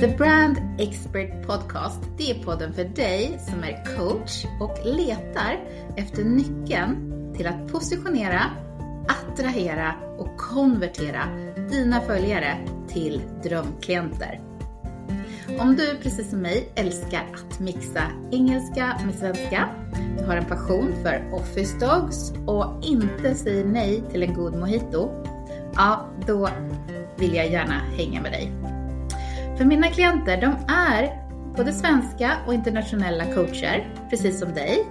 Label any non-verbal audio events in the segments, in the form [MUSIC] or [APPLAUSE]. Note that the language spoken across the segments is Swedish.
The Brand Expert Podcast, det är podden för dig som är coach och letar efter nyckeln till att positionera, attrahera och konvertera dina följare till drömklienter. Om du precis som mig älskar att mixa engelska med svenska, du har en passion för office dogs och inte säger nej till en god mojito, ja, då vill jag gärna hänga med dig. För mina klienter, de är både svenska och internationella coacher, precis som dig.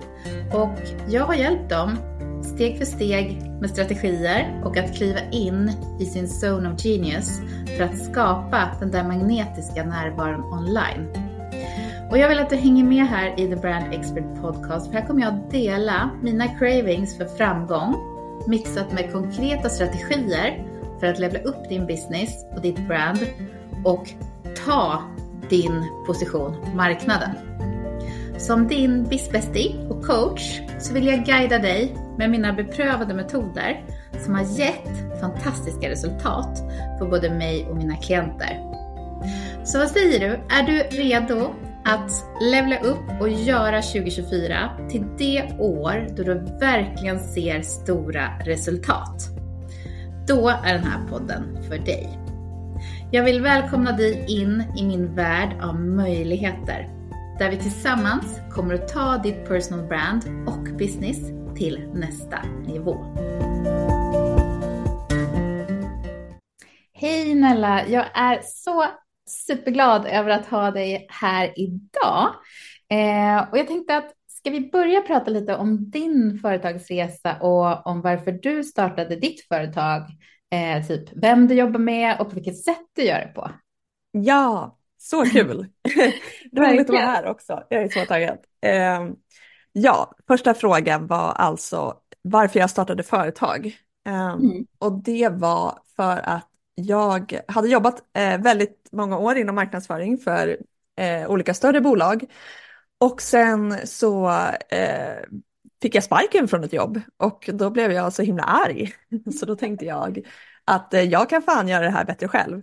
Och jag har hjälpt dem steg för steg med strategier och att kliva in i sin zone of genius för att skapa den där magnetiska närvaron online. Och jag vill att du hänger med här i The Brand Expert Podcast för här kommer jag att dela mina cravings för framgång mixat med konkreta strategier för att levla upp din business och ditt brand och ta din position på marknaden. Som din bizbestie och coach så vill jag guida dig med mina beprövade metoder som har gett fantastiska resultat för både mig och mina klienter. Så vad säger du? Är du redo att levla upp och göra 2024 till det år då du verkligen ser stora resultat? Då är den här podden för dig. Jag vill välkomna dig in i min värld av möjligheter där vi tillsammans kommer att ta ditt personal brand och business till nästa nivå. Hej Nella! Jag är så superglad över att ha dig här idag. Eh, och jag tänkte att ska vi börja prata lite om din företagsresa och om varför du startade ditt företag eh, typ vem du jobbar med och på vilket sätt du gör det på. Ja, så kul! [LAUGHS] [LAUGHS] Roligt att vara här också. Jag är så taggad. Eh, ja, första frågan var alltså varför jag startade företag. Eh, mm. Och det var för att jag hade jobbat eh, väldigt många år inom marknadsföring för eh, olika större bolag. Och sen så eh, fick jag sparken från ett jobb och då blev jag så himla arg. [LAUGHS] Så då tänkte jag att eh, jag kan fan göra det här bättre själv.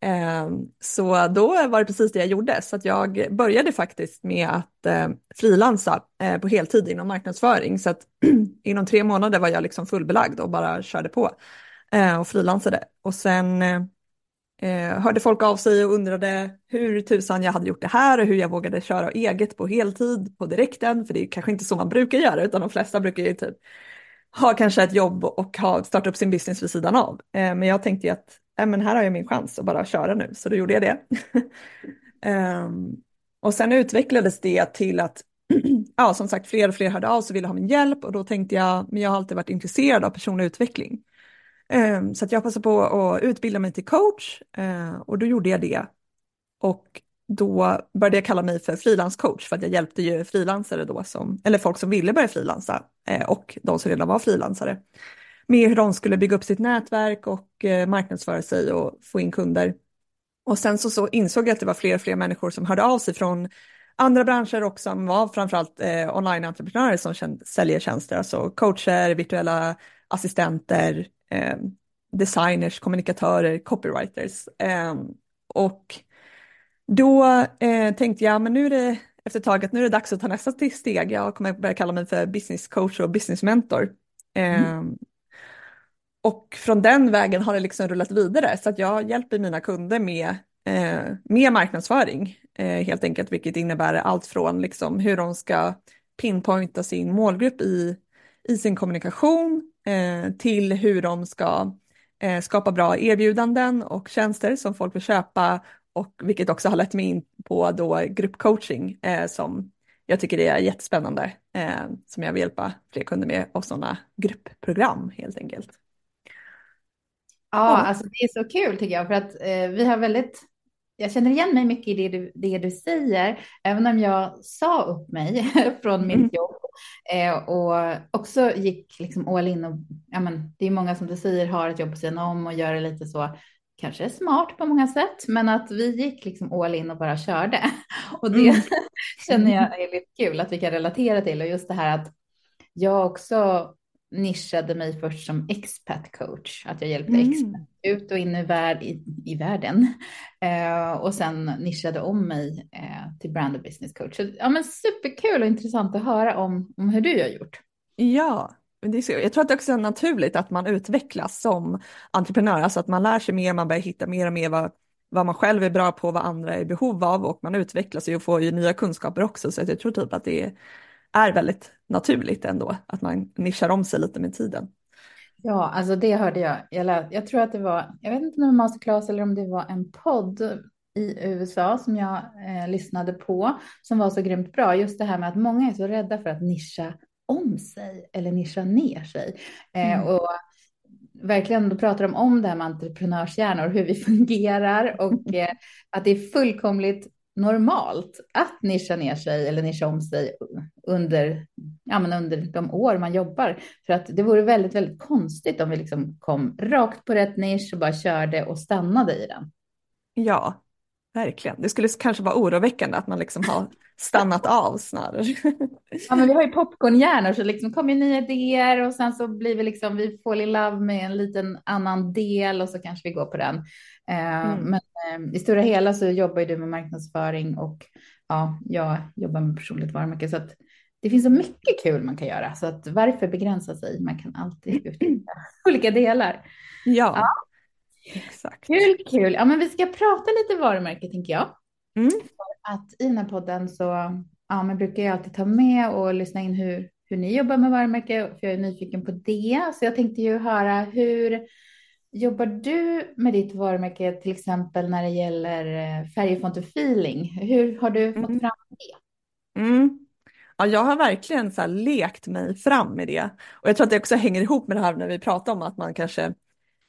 Ehm, så då var det precis det jag gjorde, så att jag började faktiskt med att eh, frilansa eh, på heltid inom marknadsföring. Så att [CLEARS THROAT] inom tre månader var jag liksom fullbelagd och bara körde på och frilansade. Och sen hörde folk av sig och undrade hur tusan jag hade gjort det här och hur jag vågade köra eget på heltid på direkten, för det är kanske inte så man brukar göra, utan de flesta brukar ju typ ha kanske ett jobb och ha startat upp sin business vid sidan av. Eh, men jag tänkte ju att äh, men här har jag min chans att bara köra nu, så då gjorde jag det. um, [LAUGHS] och sen utvecklades det till att [CLEARS THROAT] ja, som sagt, fler och fler hörde av sig och ville ha min hjälp och då tänkte jag, men jag har alltid varit intresserad av personlig utveckling. Ehm, så att jag passade på att utbilda mig till coach eh, och då gjorde jag det. Och då började jag kalla mig för frilanscoach för att jag hjälpte ju frilansare då som, eller folk som ville börja frilansa eh, och de som redan var frilansare med hur de skulle bygga upp sitt nätverk och eh, marknadsföra sig och få in kunder. Och sen så, så insåg jag att det var fler och fler människor som hörde av sig från andra branscher och som var framförallt eh, online-entreprenörer som säljer tjänster, alltså coacher, virtuella assistenter, eh, designers, kommunikatörer, copywriters. Eh, och då eh, tänkte jag, men nu är det efter ett tag att nu är det dags att ta nästa steg. Jag kommer börja kalla mig för business coach och business mentor. Mm. Ehm, och från den vägen har det liksom rullat vidare så att jag hjälper mina kunder med, eh, med marknadsföring eh, helt enkelt, vilket innebär allt från liksom hur de ska pinpointa sin målgrupp i, i sin kommunikation eh, till hur de ska eh, skapa bra erbjudanden och tjänster som folk vill köpa och vilket också har lett mig in på då gruppcoaching eh, som jag tycker det är jättespännande eh, som jag vill hjälpa fler kunder med och sådana gruppprogram helt enkelt. Ja, alltså det är så kul tycker jag för att eh, vi har väldigt jag känner igen mig mycket i det du, det du säger, även om jag sa upp mig [LAUGHS] från mitt mm. jobb eh, och också gick liksom all in. Och, ja, men, det är många som du säger har ett jobb på sidan om och gör det lite så, kanske smart på många sätt, men att vi gick liksom all in och bara körde. [LAUGHS] Och det mm. [LAUGHS] känner jag är lite kul att vi kan relatera till och just det här att jag också nischade mig först som expat coach, att jag hjälpte mm. expat ut och in i, värld, i, i världen. Eh, och sen nischade om mig eh, till brand och business coach. Så, ja, men superkul och intressant att höra om, om hur du har gjort. Ja, det är så, jag tror att det också är naturligt att man utvecklas som entreprenör, alltså att man lär sig mer, man börjar hitta mer och mer vad, vad man själv är bra på, vad andra är i behov av och man utvecklas och får ju nya kunskaper också. Så jag tror typ att det är väldigt naturligt ändå, att man nischar om sig lite med tiden. Ja, alltså det hörde jag. Jag, lät, jag tror att det var, jag vet inte om det var masterclass eller om det var en podd i USA som jag eh, lyssnade på som var så grymt bra. Just det här med att många är så rädda för att nischa om sig eller nischa ner sig. Eh, mm. och verkligen, då pratar de om det här med entreprenörshjärnor, hur vi [LAUGHS] fungerar och [LAUGHS] eh, att det är fullkomligt normalt att nischa ner sig eller nischa om sig under, ja, men under de år man jobbar. För att det vore väldigt, väldigt konstigt om vi liksom kom rakt på rätt nisch och bara körde och stannade i den. Ja, verkligen. Det skulle kanske vara oroväckande att man liksom har stannat av snarare. Ja, men vi har ju popcornhjärnor så liksom kommer nya idéer och sen så blir vi liksom, vi får love med en liten annan del och så kanske vi går på den. Eh, mm. Men eh, i stora hela så jobbar ju du med marknadsföring och ja, jag jobbar med personligt varumärke så att det finns så mycket kul man kan göra så att varför begränsa sig? Man kan alltid [CLEARS THROAT] utnyttja olika delar. Ja, ja. exakt. Kul, kul. Ja, men vi ska prata lite varumärke tänker jag. Mm. För att i den här podden så ja, men brukar jag alltid ta med och lyssna in hur, hur ni jobbar med varumärke, för jag är nyfiken på det. Så jag tänkte ju höra hur jobbar du med ditt varumärke till exempel när det gäller eh, färg, font och feeling? Hur har du fått mm. fram det? Mm. Ja, jag har verkligen så lekt mig fram med det. Och jag tror att det också hänger ihop med det här när vi pratar om att man kanske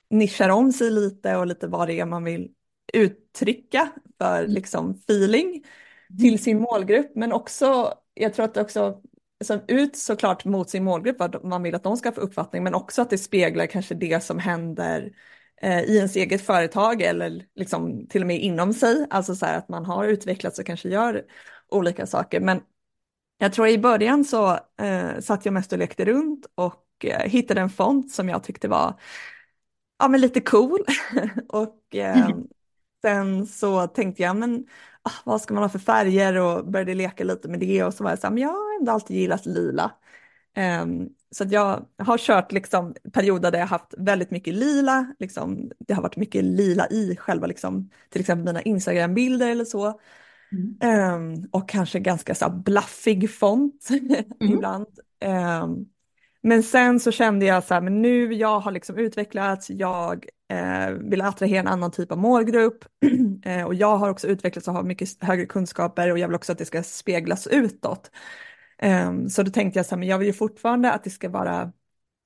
nischar om sig lite och lite vad det är man vill uttrycka för liksom feeling till mm. sin målgrupp. Men också, jag tror att det också alltså, ut såklart mot sin målgrupp vad man vill att de ska få uppfattning, men också att det speglar kanske det som händer eh, i ens eget företag eller liksom till och med inom sig. Alltså så här att man har utvecklats och kanske gör olika saker. Men jag tror i början så eh, satt jag mest och lekte runt och eh, hittade en font som jag tyckte var ja, men lite cool. [LAUGHS] och eh, sen så tänkte jag, men ah, vad ska man ha för färger och började leka lite med det och så var jag så här, men jag har ändå alltid gillat lila. Um, så jag har kört liksom perioder där jag haft väldigt mycket lila, liksom, det har varit mycket lila i själva liksom, till exempel mina Instagram-bilder eller så. Mm. Um, och kanske ganska så blaffig font [LAUGHS] mm. ibland. Um, men sen så kände jag så här, men nu jag har liksom utvecklats, jag eh, vill attrahera en annan typ av målgrupp [CLEARS THROAT] eh, och jag har också utvecklats och har mycket högre kunskaper och jag vill också att det ska speglas utåt. Eh, så då tänkte jag så här, men jag vill ju fortfarande att det ska vara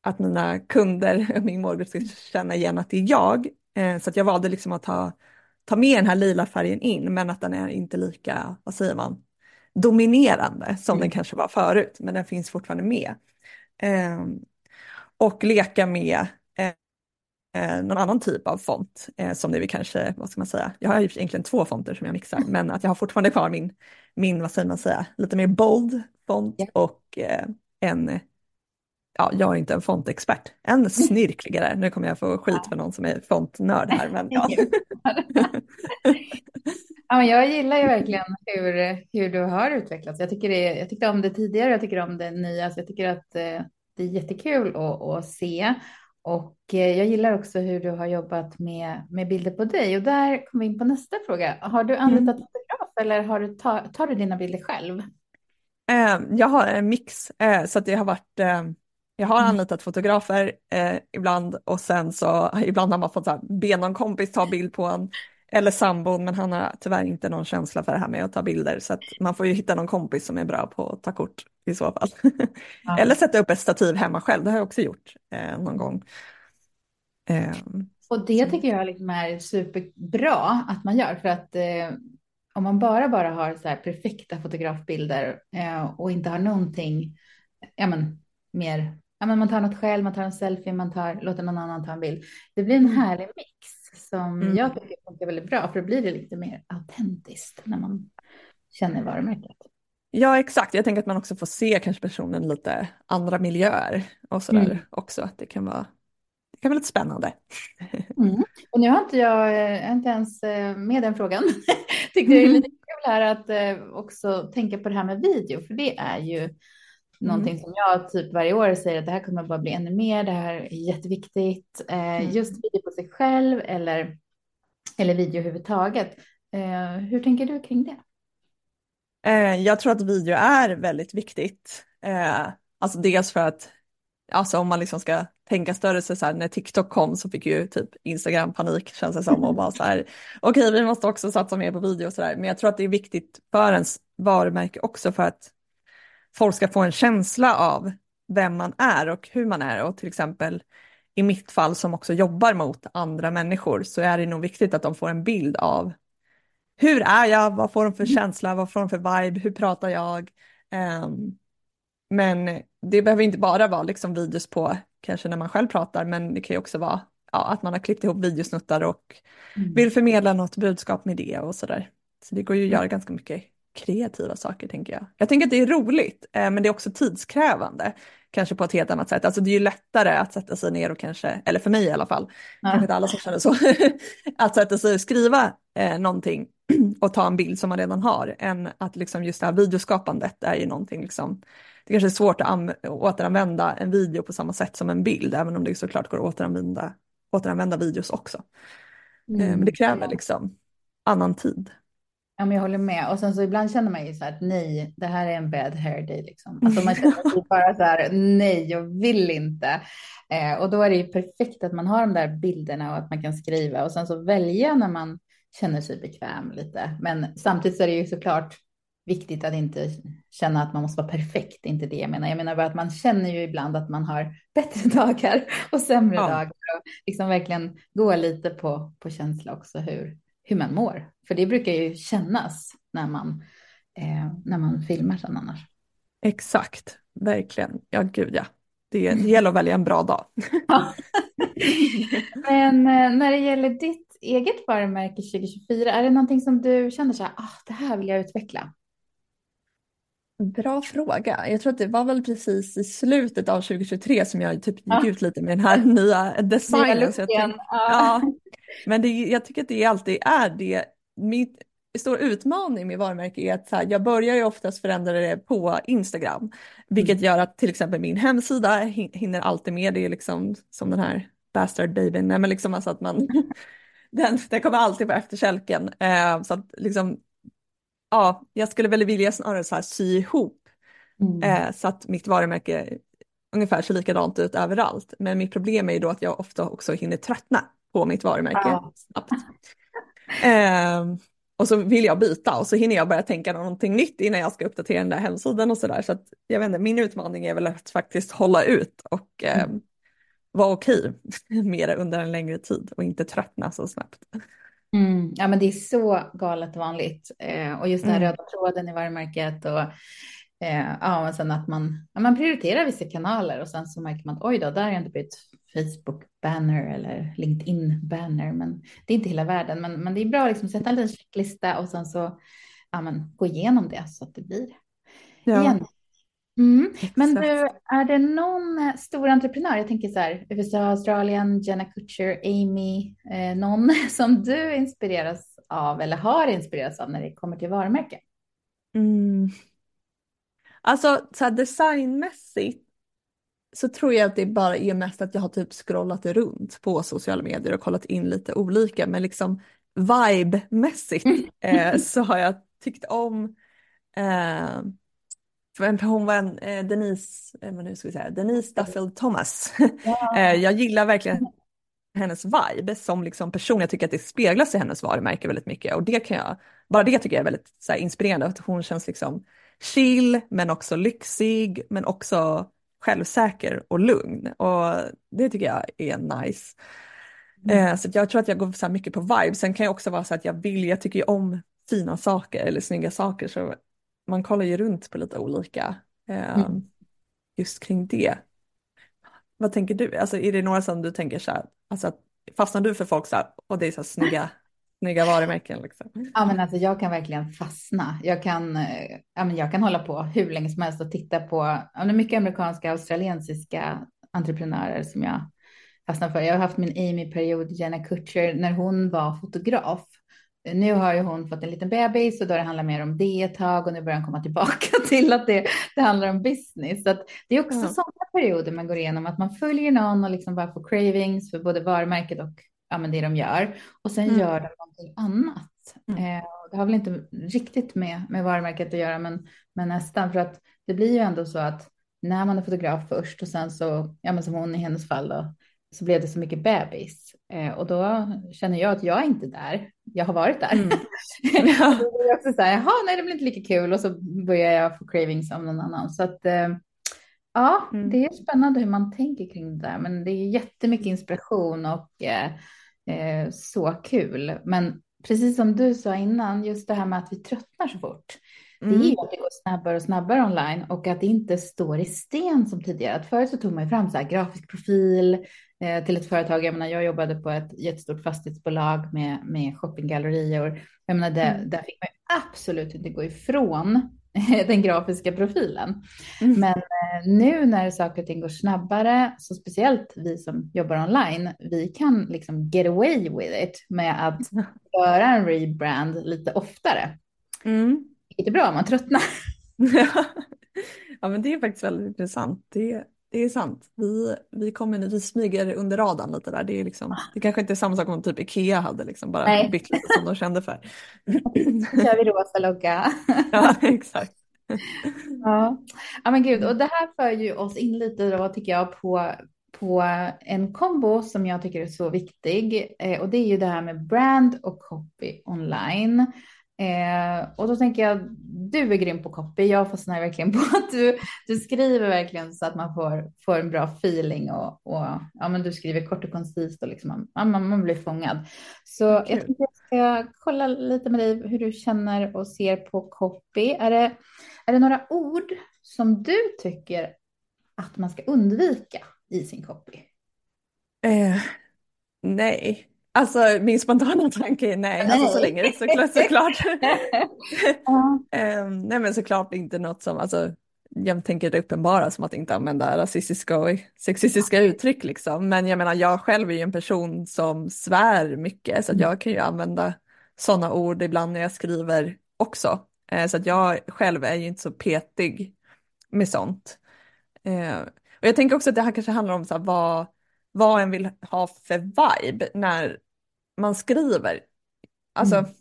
att mina kunder, [LAUGHS] min målgrupp ska känna igen att det är jag. Eh, så att jag valde liksom att ta, ta med den här lila färgen in, men att den är inte lika, vad säger man, dominerande som mm. den kanske var förut, men den finns fortfarande med. Ehm, och leka med eh, någon annan typ av font eh, som det vi kanske, vad ska man säga, jag har ju egentligen två fonter som jag mixar, men att jag har fortfarande kvar min, min vad säger man säga, lite mer bold font yeah. och eh, en, ja, jag är inte en fontexpert, en [LAUGHS] snirkligare, nu kommer jag få skit för någon som är fontnörd här, men ja. [LAUGHS] [LAUGHS] ja jag gillar ju verkligen hur, hur du har utvecklats. Jag, tycker det, jag tyckte om det tidigare, jag tycker om det nya, så jag tycker att eh, det är jättekul att, att se. Och eh, jag gillar också hur du har jobbat med, med bilder på dig. Och där kommer vi in på nästa fråga. Har du anlitat mm. fotograf eller har du ta, tar du dina bilder själv? Eh, jag har en mix, eh, så att det har varit jag har mm. anlitat fotografer eh, ibland och sen så ibland har man fått så här, be någon kompis ta bild på en eller sambon men han har tyvärr inte någon känsla för det här med att ta bilder så att man får ju hitta någon kompis som är bra på att ta kort i så fall. [LAUGHS] Ja. eller sätta upp ett stativ hemma själv, det har jag också gjort eh, någon gång. Eh, och det tycker jag liksom är superbra att man gör för att eh, om man bara bara har så här perfekta fotografbilder eh, och inte har någonting ja, men, mer, ja, men man tar något själv, man tar en selfie, man tar, låter någon annan ta en bild. Det blir en mm. härlig mix som mm. jag tycker funkar väldigt bra, för då blir det lite mer autentiskt när man känner varumärket. Ja, exakt. Jag tänker att man också får se kanske personen lite andra miljöer och sådär mm. också. Att det kan vara, kan vara lite spännande. [LAUGHS] Mm. Och nu har inte jag eh, inte ens eh, med den frågan. [LAUGHS] Tyckte det är lite kul här att eh, också tänka på det här med video, för det är ju mm. Någonting som jag typ varje år säger att det här kommer bara bli ännu mer. Det här är jätteviktigt. Mm. Just video på sig själv eller, eller video överhuvudtaget. Hur tänker du kring det? Jag tror att video är väldigt viktigt. Alltså dels för att alltså om man liksom ska tänka större så, så här, när TikTok kom så fick ju typ Instagram panik känns det som och bara så här [LAUGHS] okej okay, vi måste också satsa mer på video och så där men jag tror att det är viktigt för ens varumärke också för att folk ska få en känsla av vem man är och hur man är och till exempel i mitt fall som också jobbar mot andra människor så är det nog viktigt att de får en bild av hur är jag, vad får de för känsla, vad får de för vibe, hur pratar jag? Um, men det behöver inte bara vara liksom videos på kanske när man själv pratar, men det kan ju också vara ja, att man har klippt ihop videosnuttar och mm. vill förmedla något budskap med det och sådär. Så det går ju att mm. göra ganska mycket kreativa saker tänker jag. Jag tänker att det är roligt, eh, men det är också tidskrävande. Kanske på ett helt annat sätt. Alltså det är ju lättare att sätta sig ner och kanske, eller för mig i alla fall, ja. kanske inte alla som känner så, [LAUGHS] att sätta sig och skriva eh, någonting [CLEARS THROAT] och ta en bild som man redan har, än att liksom just det här videoskapandet är ju någonting liksom det kanske är svårt att återanvända en video på samma sätt som en bild, även om det såklart går att återanvända, återanvända videos också. Mm. Men det kräver liksom annan tid. Ja, men jag håller med. Och sen så ibland känner man ju så här att nej, det här är en bad hair day. Liksom. Alltså man känner [LAUGHS] bara så här, nej, jag vill inte. Eh, och då är det ju perfekt att man har de där bilderna och att man kan skriva och sen så välja när man känner sig bekväm lite. Men samtidigt så är det ju såklart viktigt att inte känna att man måste vara perfekt. Inte det jag menar. Jag menar bara att man känner ju ibland att man har bättre [LAUGHS] dagar och sämre ja. dagar. Och liksom verkligen gå lite på, på känsla också hur, hur man mår. För det brukar ju kännas när man, eh, när man filmar sen annars. Exakt, verkligen. Ja, gud ja. Det, [LAUGHS] det gäller att välja en bra dag. [LAUGHS] Men eh, när det gäller ditt eget varumärke 2024, är det någonting som du känner så här, ah, det här vill jag utveckla? Bra fråga. Jag tror att det var väl precis i slutet av 2023 som jag typ gick ut lite med den här [LAUGHS] nya designen. Nya tänkte, ja. Men det, jag tycker att det alltid är det. Min stora utmaning med varumärke är att här, jag börjar ju oftast förändra det på Instagram. Vilket mm. gör att till exempel min hemsida hinner alltid med. Det är liksom som den här bastard babyn. Nej men liksom alltså att man [LAUGHS] [LAUGHS] den, den kommer alltid på efterkälken. Eh, så att liksom ja, jag skulle väl vilja snarare så här sy ihop mm. eh, så att mitt varumärke ungefär ser likadant ut överallt. Men mitt problem är ju då att jag ofta också hinner tröttna på mitt varumärke ja. snabbt. Eh, och så vill jag byta och så hinner jag börja tänka någonting nytt innan jag ska uppdatera den där hemsidan och sådär. Så att jag vet inte, min utmaning är väl att faktiskt hålla ut och eh, vara okej [LAUGHS] med det under en längre tid och inte tröttna så snabbt. Mm, ja, men det är så galet vanligt. Eh, och just den här mm. röda tråden i varumärket och eh, ja, men sen att man, ja, man prioriterar vissa kanaler och sen så märker man att oj då, där har jag inte bytt Facebook-banner eller LinkedIn-banner, men det är inte hela världen. Men, men det är bra liksom, att sätta en liten checklista och sen så ja, men, gå igenom det så att det blir ja. igen. Mm. Men du, är det någon stor entreprenör, jag tänker så här, USA, Australien, Jenna Kutcher, Amy, eh, någon [LAUGHS] som du inspireras av eller har inspirerats av när det kommer till varumärken? Mm. Alltså så här, designmässigt så tror jag att det bara är mest att jag har typ scrollat runt på sociala medier och kollat in lite olika, men liksom vibe-mässigt eh, så har jag tyckt om eh, hon var en, eh, Denise, eh, nu ska vi säga, Denise Duffield Thomas. Ja. [LAUGHS] eh, jag gillar verkligen hennes vibe som liksom person. Jag tycker att det speglas i hennes varumärke väldigt mycket och det kan jag, bara det tycker jag är väldigt här, inspirerande. Att hon känns liksom chill men också lyxig men också självsäker och lugn och det tycker jag är nice. Mm. Eh, så jag tror att jag går så mycket på vibe. Sen kan jag också vara så att jag vill, jag tycker ju om fina saker eller snygga saker så man kollar ju runt på lite olika eh, mm. just kring det. Vad tänker du? Alltså är det några som du tänker så här, alltså fastnar du för folk så här, och det är så här snygga, [LAUGHS] snygga varumärken liksom? Ja men alltså jag kan verkligen fastna. Jag kan, eh, ja, men jag kan hålla på hur länge som helst och titta på, ja, mycket amerikanska, australiensiska entreprenörer som jag fastnat för. Jag har haft min Amy-period, Jenna Kutcher, när hon var fotograf. Nu har ju hon fått en liten bebis och då det handlar mer om det ett tag och nu börjar hon komma tillbaka [LAUGHS] till att det, det handlar om business. Så det är också mm. sådana perioder man går igenom, att man följer någon och liksom bara får cravings för både varumärket och ja, men det de gör. Och sen mm. gör de någonting annat. Mm. Eh, det har väl inte riktigt med, med varumärket att göra, men, men nästan. För att det blir ju ändå så att när man är fotograf först och sen så, ja men som hon i hennes fall då, så blev det så mycket bebis. Eh, och då känner jag att jag är inte där. Jag har varit där. Mm. [LAUGHS] Ja. då är också så här, jaha, nej det blir inte lika kul och så börjar jag få cravings av någon annan. Så att eh, ja, mm. det är spännande hur man tänker kring det där. Men det är jättemycket inspiration och eh, eh så kul. Men precis som du sa innan, just det här med att vi tröttnar så fort. Mm. Det är ju att det går snabbare och snabbare online och att det inte står i sten som tidigare. Att förut så tog man ju fram så här grafisk profil eh, till ett företag. Jag menar, jag jobbade på ett jättestort fastighetsbolag med, med shoppinggallerior. Jag menar, där, mm. där fick man ju absolut inte gå ifrån [LAUGHS] den grafiska profilen. Mm. Men eh, nu när saker och ting går snabbare, så speciellt vi som jobbar online, vi kan liksom get away with it med att [LAUGHS] göra en rebrand lite oftare. Mm. Är bra, man tröttnar. [LAUGHS] ja, men det är faktiskt väldigt intressant. Det, det är sant. Vi, vi, kommer, vi smyger under radarn lite där. Det, är liksom, det kanske inte är samma sak om typ Ikea hade liksom bara Nej. bytt lite som de kände för. Nu [LAUGHS] kör vi rosa logga. [LAUGHS] ja, exakt. ja. ja, men gud, och det här för ju oss in lite då tycker jag på, på en kombo som jag tycker är så viktig. Eh, och det är ju det här med brand och copy online. Eh, och då tänker jag, du är grym på copy. Jag fastnar verkligen på att du, du skriver verkligen så att man får, får en bra feeling och, och ja, men du skriver kort och koncist och liksom, man, man, man blir fångad. Så jag tänkte jag ska kolla lite med dig hur du känner och ser på copy. Är det, är det några ord som du tycker att man ska undvika i sin copy? Eh, nej, Alltså min spontana tanke är nej, nej. Alltså, så länge det såklart. såklart. um, [LAUGHS] nej men såklart inte något som, alltså jag tänker det uppenbara som att inte använda rasistiska och sexistiska uttryck liksom. Men jag menar jag själv är ju en person som svär mycket så att jag kan ju använda sådana ord ibland när jag skriver också. Uh, så att jag själv är ju inte så petig med sånt. Uh, och jag tänker också att det här kanske handlar om så här, vad, vad en vill ha för vibe när man skriver. Alltså, mm.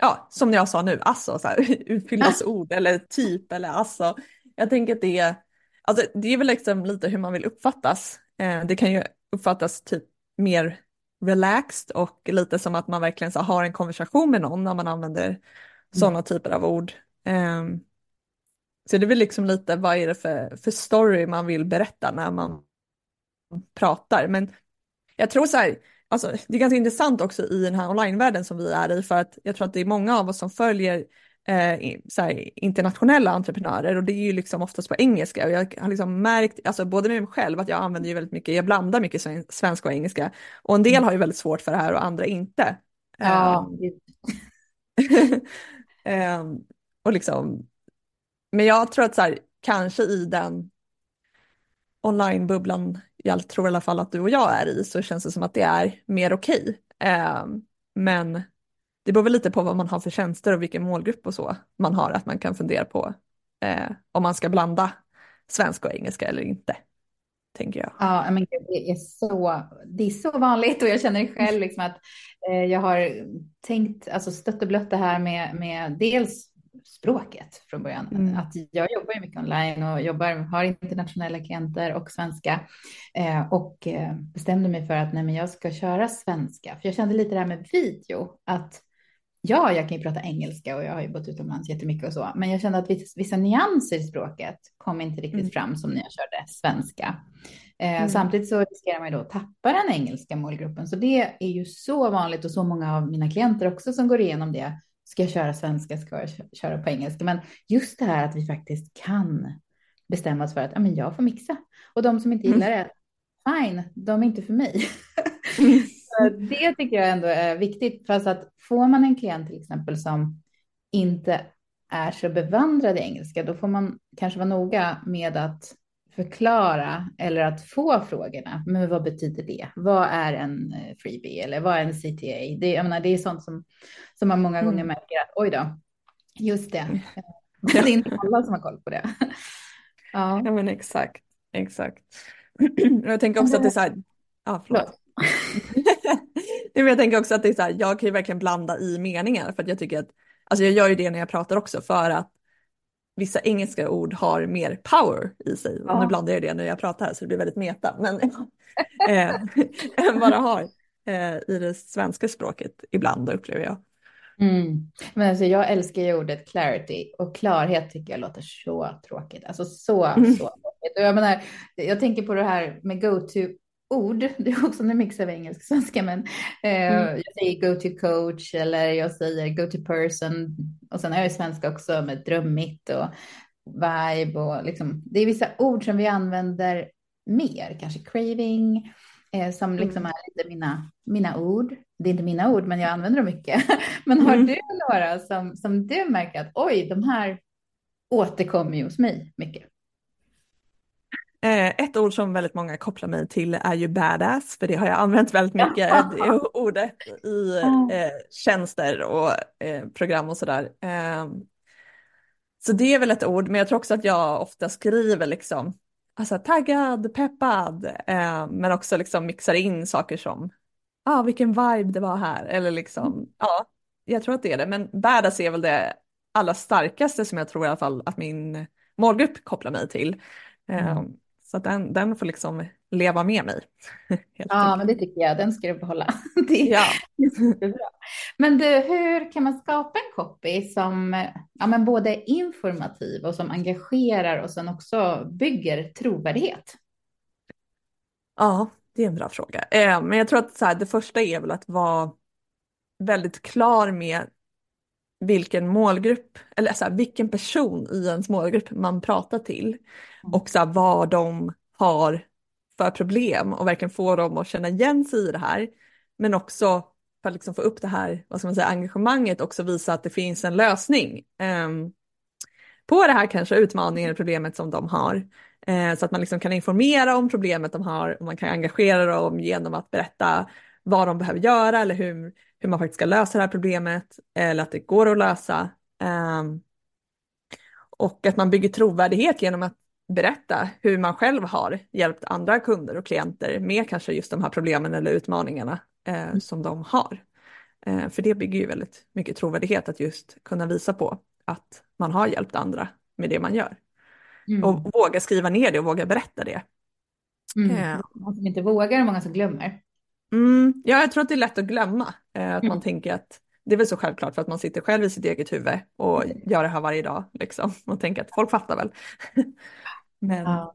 ja, som jag sa nu, alltså, så här, [LAUGHS] utfyllnadsord eller typ eller alltså. Jag tänker att det är, alltså, det är väl liksom lite hur man vill uppfattas. Eh, det kan ju uppfattas typ mer relaxed och lite som att man verkligen så, har en konversation med någon när man använder mm. sådana typer av ord. Eh, så det är väl liksom lite vad är det för, för story man vill berätta när man pratar. Men jag tror så här, alltså, det är ganska intressant också i den här onlinevärlden som vi är i för att jag tror att det är många av oss som följer eh, här, internationella entreprenörer och det är ju liksom oftast på engelska och jag har liksom märkt, alltså både med mig själv att jag använder ju väldigt mycket, jag blandar mycket svenska och engelska och en del mm. har ju väldigt svårt för det här och andra inte. Ja. um, [LAUGHS] och liksom, men jag tror att så här, kanske i den onlinebubblan jag tror i alla fall att du och jag är i så känns det som att det är mer okej. Okay. Eh, men det beror väl lite på vad man har för tjänster och vilken målgrupp och så man har, att man kan fundera på eh, om man ska blanda svenska och engelska eller inte. Tänker jag. Ja, men det är så, det är så vanligt och jag känner själv liksom att eh, jag har tänkt, alltså stött och blött det här med, med dels språket från början. Mm. Att jag jobbar ju mycket online och jobbar, har internationella klienter och svenska eh, och eh, bestämde mig för att nej, men jag ska köra svenska. För jag kände lite det här med video att ja, jag kan ju prata engelska och jag har ju bott utomlands jättemycket och så, men jag kände att vissa nyanser i språket kom inte riktigt mm. fram som när jag körde svenska. Eh, mm. Samtidigt så riskerar man ju då att tappa den engelska målgruppen, så det är ju så vanligt och så många av mina klienter också som går igenom det Ska jag köra svenska? Ska jag köra på engelska? Men just det här att vi faktiskt kan bestämma oss för att ja, men jag får mixa. Och de som inte gillar det, fine, de är inte för mig. [LAUGHS] det tycker jag ändå är viktigt. Fast att får man en klient till exempel som inte är så bevandrad i engelska, då får man kanske vara noga med att förklara eller att få frågorna. Men vad betyder det? Vad är en eh, freebie eller vad är en CTA? Det, jag menar, det är sånt som, som man många mm. gånger märker att oj då, just det. [LAUGHS] Det är inte alla som har koll på det. [LAUGHS] Ja, ja men exakt, exakt. [CLEARS THROAT] Jag tänker också att det är så här, ja förlåt. [LAUGHS] jag tänker också att det är så här, jag kan ju verkligen blanda i meningar för att jag tycker att, alltså jag gör ju det när jag pratar också för att vissa engelska ord har mer power i sig. Ja. Nu blandar jag det när jag pratar så det blir väldigt meta, men äh, [LAUGHS] [LAUGHS] än vad det har äh, i det svenska språket ibland upplever jag. Mm. Men alltså, jag älskar ju ordet clarity och klarhet tycker jag låter så tråkigt. Alltså så, mm. så tråkigt. Och jag, menar, jag tänker på det här med go-to ord. [LAUGHS] Det är också en mix av engelska och svenska, men eh, mm. jag säger go to coach eller jag säger go to person. Och sen har jag svenska också med drömmigt och vibe och liksom. Det är vissa ord som vi använder mer, kanske craving, eh, som liksom mm. är lite mina, mina ord. Det är inte mina ord, men jag använder dem mycket. [LAUGHS] men har mm. du några som, som du märker att oj, de här återkommer ju hos mig mycket? Eh, ett ord som väldigt många kopplar mig till är ju badass, för det har jag använt väldigt mycket, det ordet i eh, tjänster och eh, program och sådär. Eh, så det är väl ett ord, men jag tror också att jag ofta skriver liksom, alltså taggad, peppad, eh, men också liksom mixar in saker som, ja ah, vilken vibe det var här, eller liksom, mm. ja, jag tror att det är det, men badass är väl det allra starkaste som jag tror i alla fall att min målgrupp kopplar mig till. Mm. Så den, den får liksom leva med mig. [LAUGHS] ja, men det tycker jag. Den ska du behålla. [LAUGHS] det är ja. bra. Men du, hur kan man skapa en copy som ja, men både är informativ och som engagerar och sen också bygger trovärdighet? Ja, det är en bra fråga. Eh, men jag tror att så här, det första är väl att vara väldigt klar med vilken målgrupp, eller så här, vilken person i ens målgrupp man pratar till mm. och så här, vad de har för problem och verkligen få dem att känna igen sig i det här. Men också för att liksom få upp det här vad ska man säga, engagemanget också visa att det finns en lösning eh, på det här kanske utmaningen eller problemet som de har. Eh, så att man liksom kan informera om problemet de har och man kan engagera dem genom att berätta vad de behöver göra eller hur, hur man faktiskt ska lösa det här problemet eller att det går att lösa. Um, och att man bygger trovärdighet genom att berätta hur man själv har hjälpt andra kunder och klienter med kanske just de här problemen eller utmaningarna eh, mm. som de har. Eh, för det bygger ju väldigt mycket trovärdighet att just kunna visa på att man har hjälpt andra med det man gör. Mm. Och våga skriva ner det och våga berätta det. Mm. Eh. Många som inte vågar och många som glömmer. Mm, ja, jag tror att det är lätt att glömma. Eh, att mm. man tänker att det är väl så självklart för att man sitter själv i sitt eget huvud och mm. gör det här varje dag. Liksom, [LAUGHS] och tänker att folk fattar väl. [LAUGHS] men... Ja.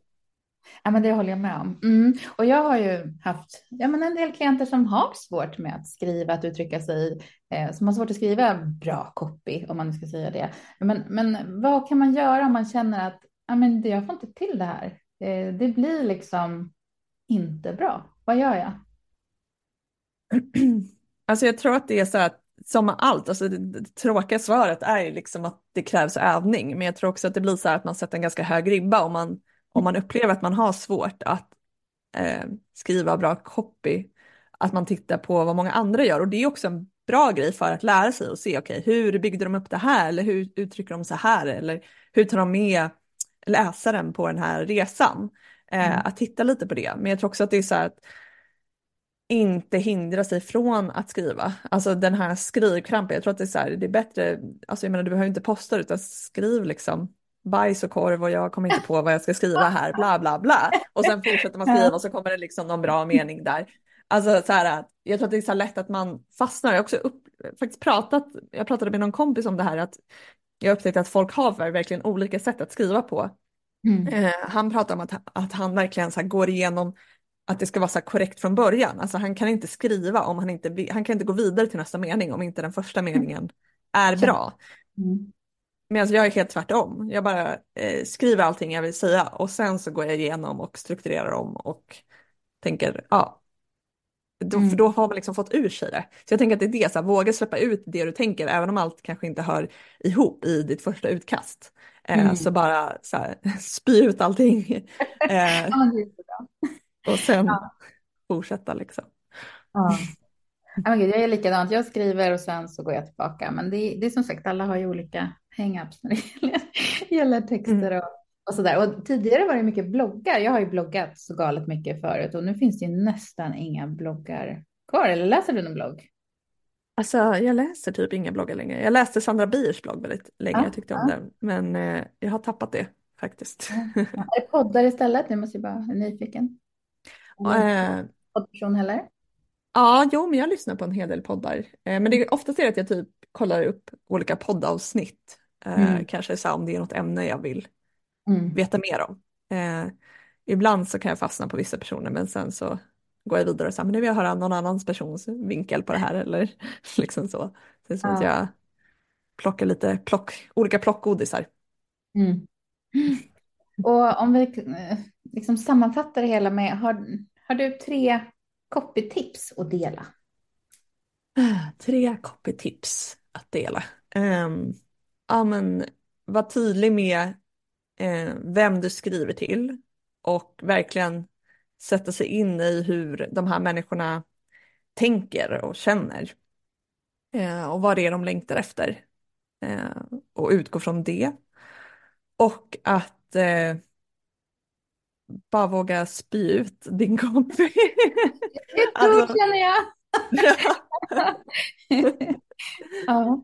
ja. men det håller jag med om. Mm. Och jag har ju haft ja, men en del klienter som har svårt med att skriva, att uttrycka sig, eh, som har svårt att skriva bra copy, om man nu ska säga det. Men, men vad kan man göra om man känner att ja, men jag får inte till det här? Eh, det blir liksom inte bra. Vad gör jag? [CLEARS THROAT] Alltså jag tror att det är så att som med allt, alltså det, tråkiga svaret är liksom att det krävs övning, men jag tror också att det blir så här att man sätter en ganska hög ribba om man, om man upplever att man har svårt att eh, skriva bra copy, att man tittar på vad många andra gör. Och det är också en bra grej för att lära sig och se, okej, okay, hur byggde de upp det här? Eller hur uttrycker de så här? Eller hur tar de med läsaren på den här resan? Eh, mm. Att titta lite på det, men jag tror också att det är så här att inte hindra sig från att skriva. Alltså den här skrivkrampen, jag tror att det är så här, det är bättre, alltså jag menar du behöver inte posta utan skriv liksom bajs och korv och jag kommer inte på vad jag ska skriva här, bla bla bla. Och sen fortsätter man skriva och så kommer det liksom någon bra mening där. Alltså så här, jag tror att det är så lätt att man fastnar. Jag har också upp, faktiskt pratat, jag pratade med någon kompis om det här att jag upptäckte att folk har verkligen olika sätt att skriva på. Mm. Eh, han pratar om att, att han verkligen så går igenom att det ska vara så korrekt från början. Alltså han kan inte skriva om han inte, han kan inte gå vidare till nästa mening om inte den första meningen är bra. Mm. Medan jag är helt tvärtom. Jag bara eh, skriver allting jag vill säga och sen så går jag igenom och strukturerar om och tänker, ja, Då, mm. För då har man liksom fått ur sig det. Så jag tänker att det är det, så här, våga släppa ut det du tänker, även om allt kanske inte hör ihop i ditt första utkast. Eh, mm. Så bara så här, [LAUGHS] spy ut allting. [LAUGHS] Eh, och sen ja. fortsätta liksom. Ja. jag är likadant, jag skriver och sen så går jag tillbaka. Men det, det är som sagt, alla har ju olika hang-ups när det gäller, [LAUGHS] gäller texter och, och sådär. Och tidigare var det mycket bloggar. Jag har ju bloggat så galet mycket förut och nu finns det ju nästan inga bloggar kvar. Eller läser du någon blogg? Alltså jag läser typ inga bloggar längre. Jag läste Sandra Biers blogg väldigt länge, ja, jag tyckte om ja. den. Men eh, jag har tappat det faktiskt. Ja. Är det poddar istället? Nu måste jag bara vara nyfiken. Äh, poddperson heller? Ja, jo, men jag lyssnar på en hel del poddar. Eh, men det är oftast är det att jag typ kollar upp olika poddavsnitt. Eh, mm. Kanske så om det är något ämne jag vill mm. veta mer om. Ibland så kan jag fastna på vissa personer men sen så går jag vidare och säger men nu vill jag höra någon annans persons vinkel på det här eller [LAUGHS] liksom så. Det är som ja. att jag plockar lite plock, olika plockgodisar. Mm. [LAUGHS] Och om vi liksom sammanfattar det hela med, har, har du tre copytips att dela? Tre copytips att dela. Um, ja, men, var tydlig med eh, vem du skriver till och verkligen sätta sig in i hur de här människorna tänker och känner. Eh, och vad det är de längtar efter. Eh, och utgå från det. Och att eh, bara våga spy ut din kompis. Det alltså, känner jag. [LAUGHS] ja.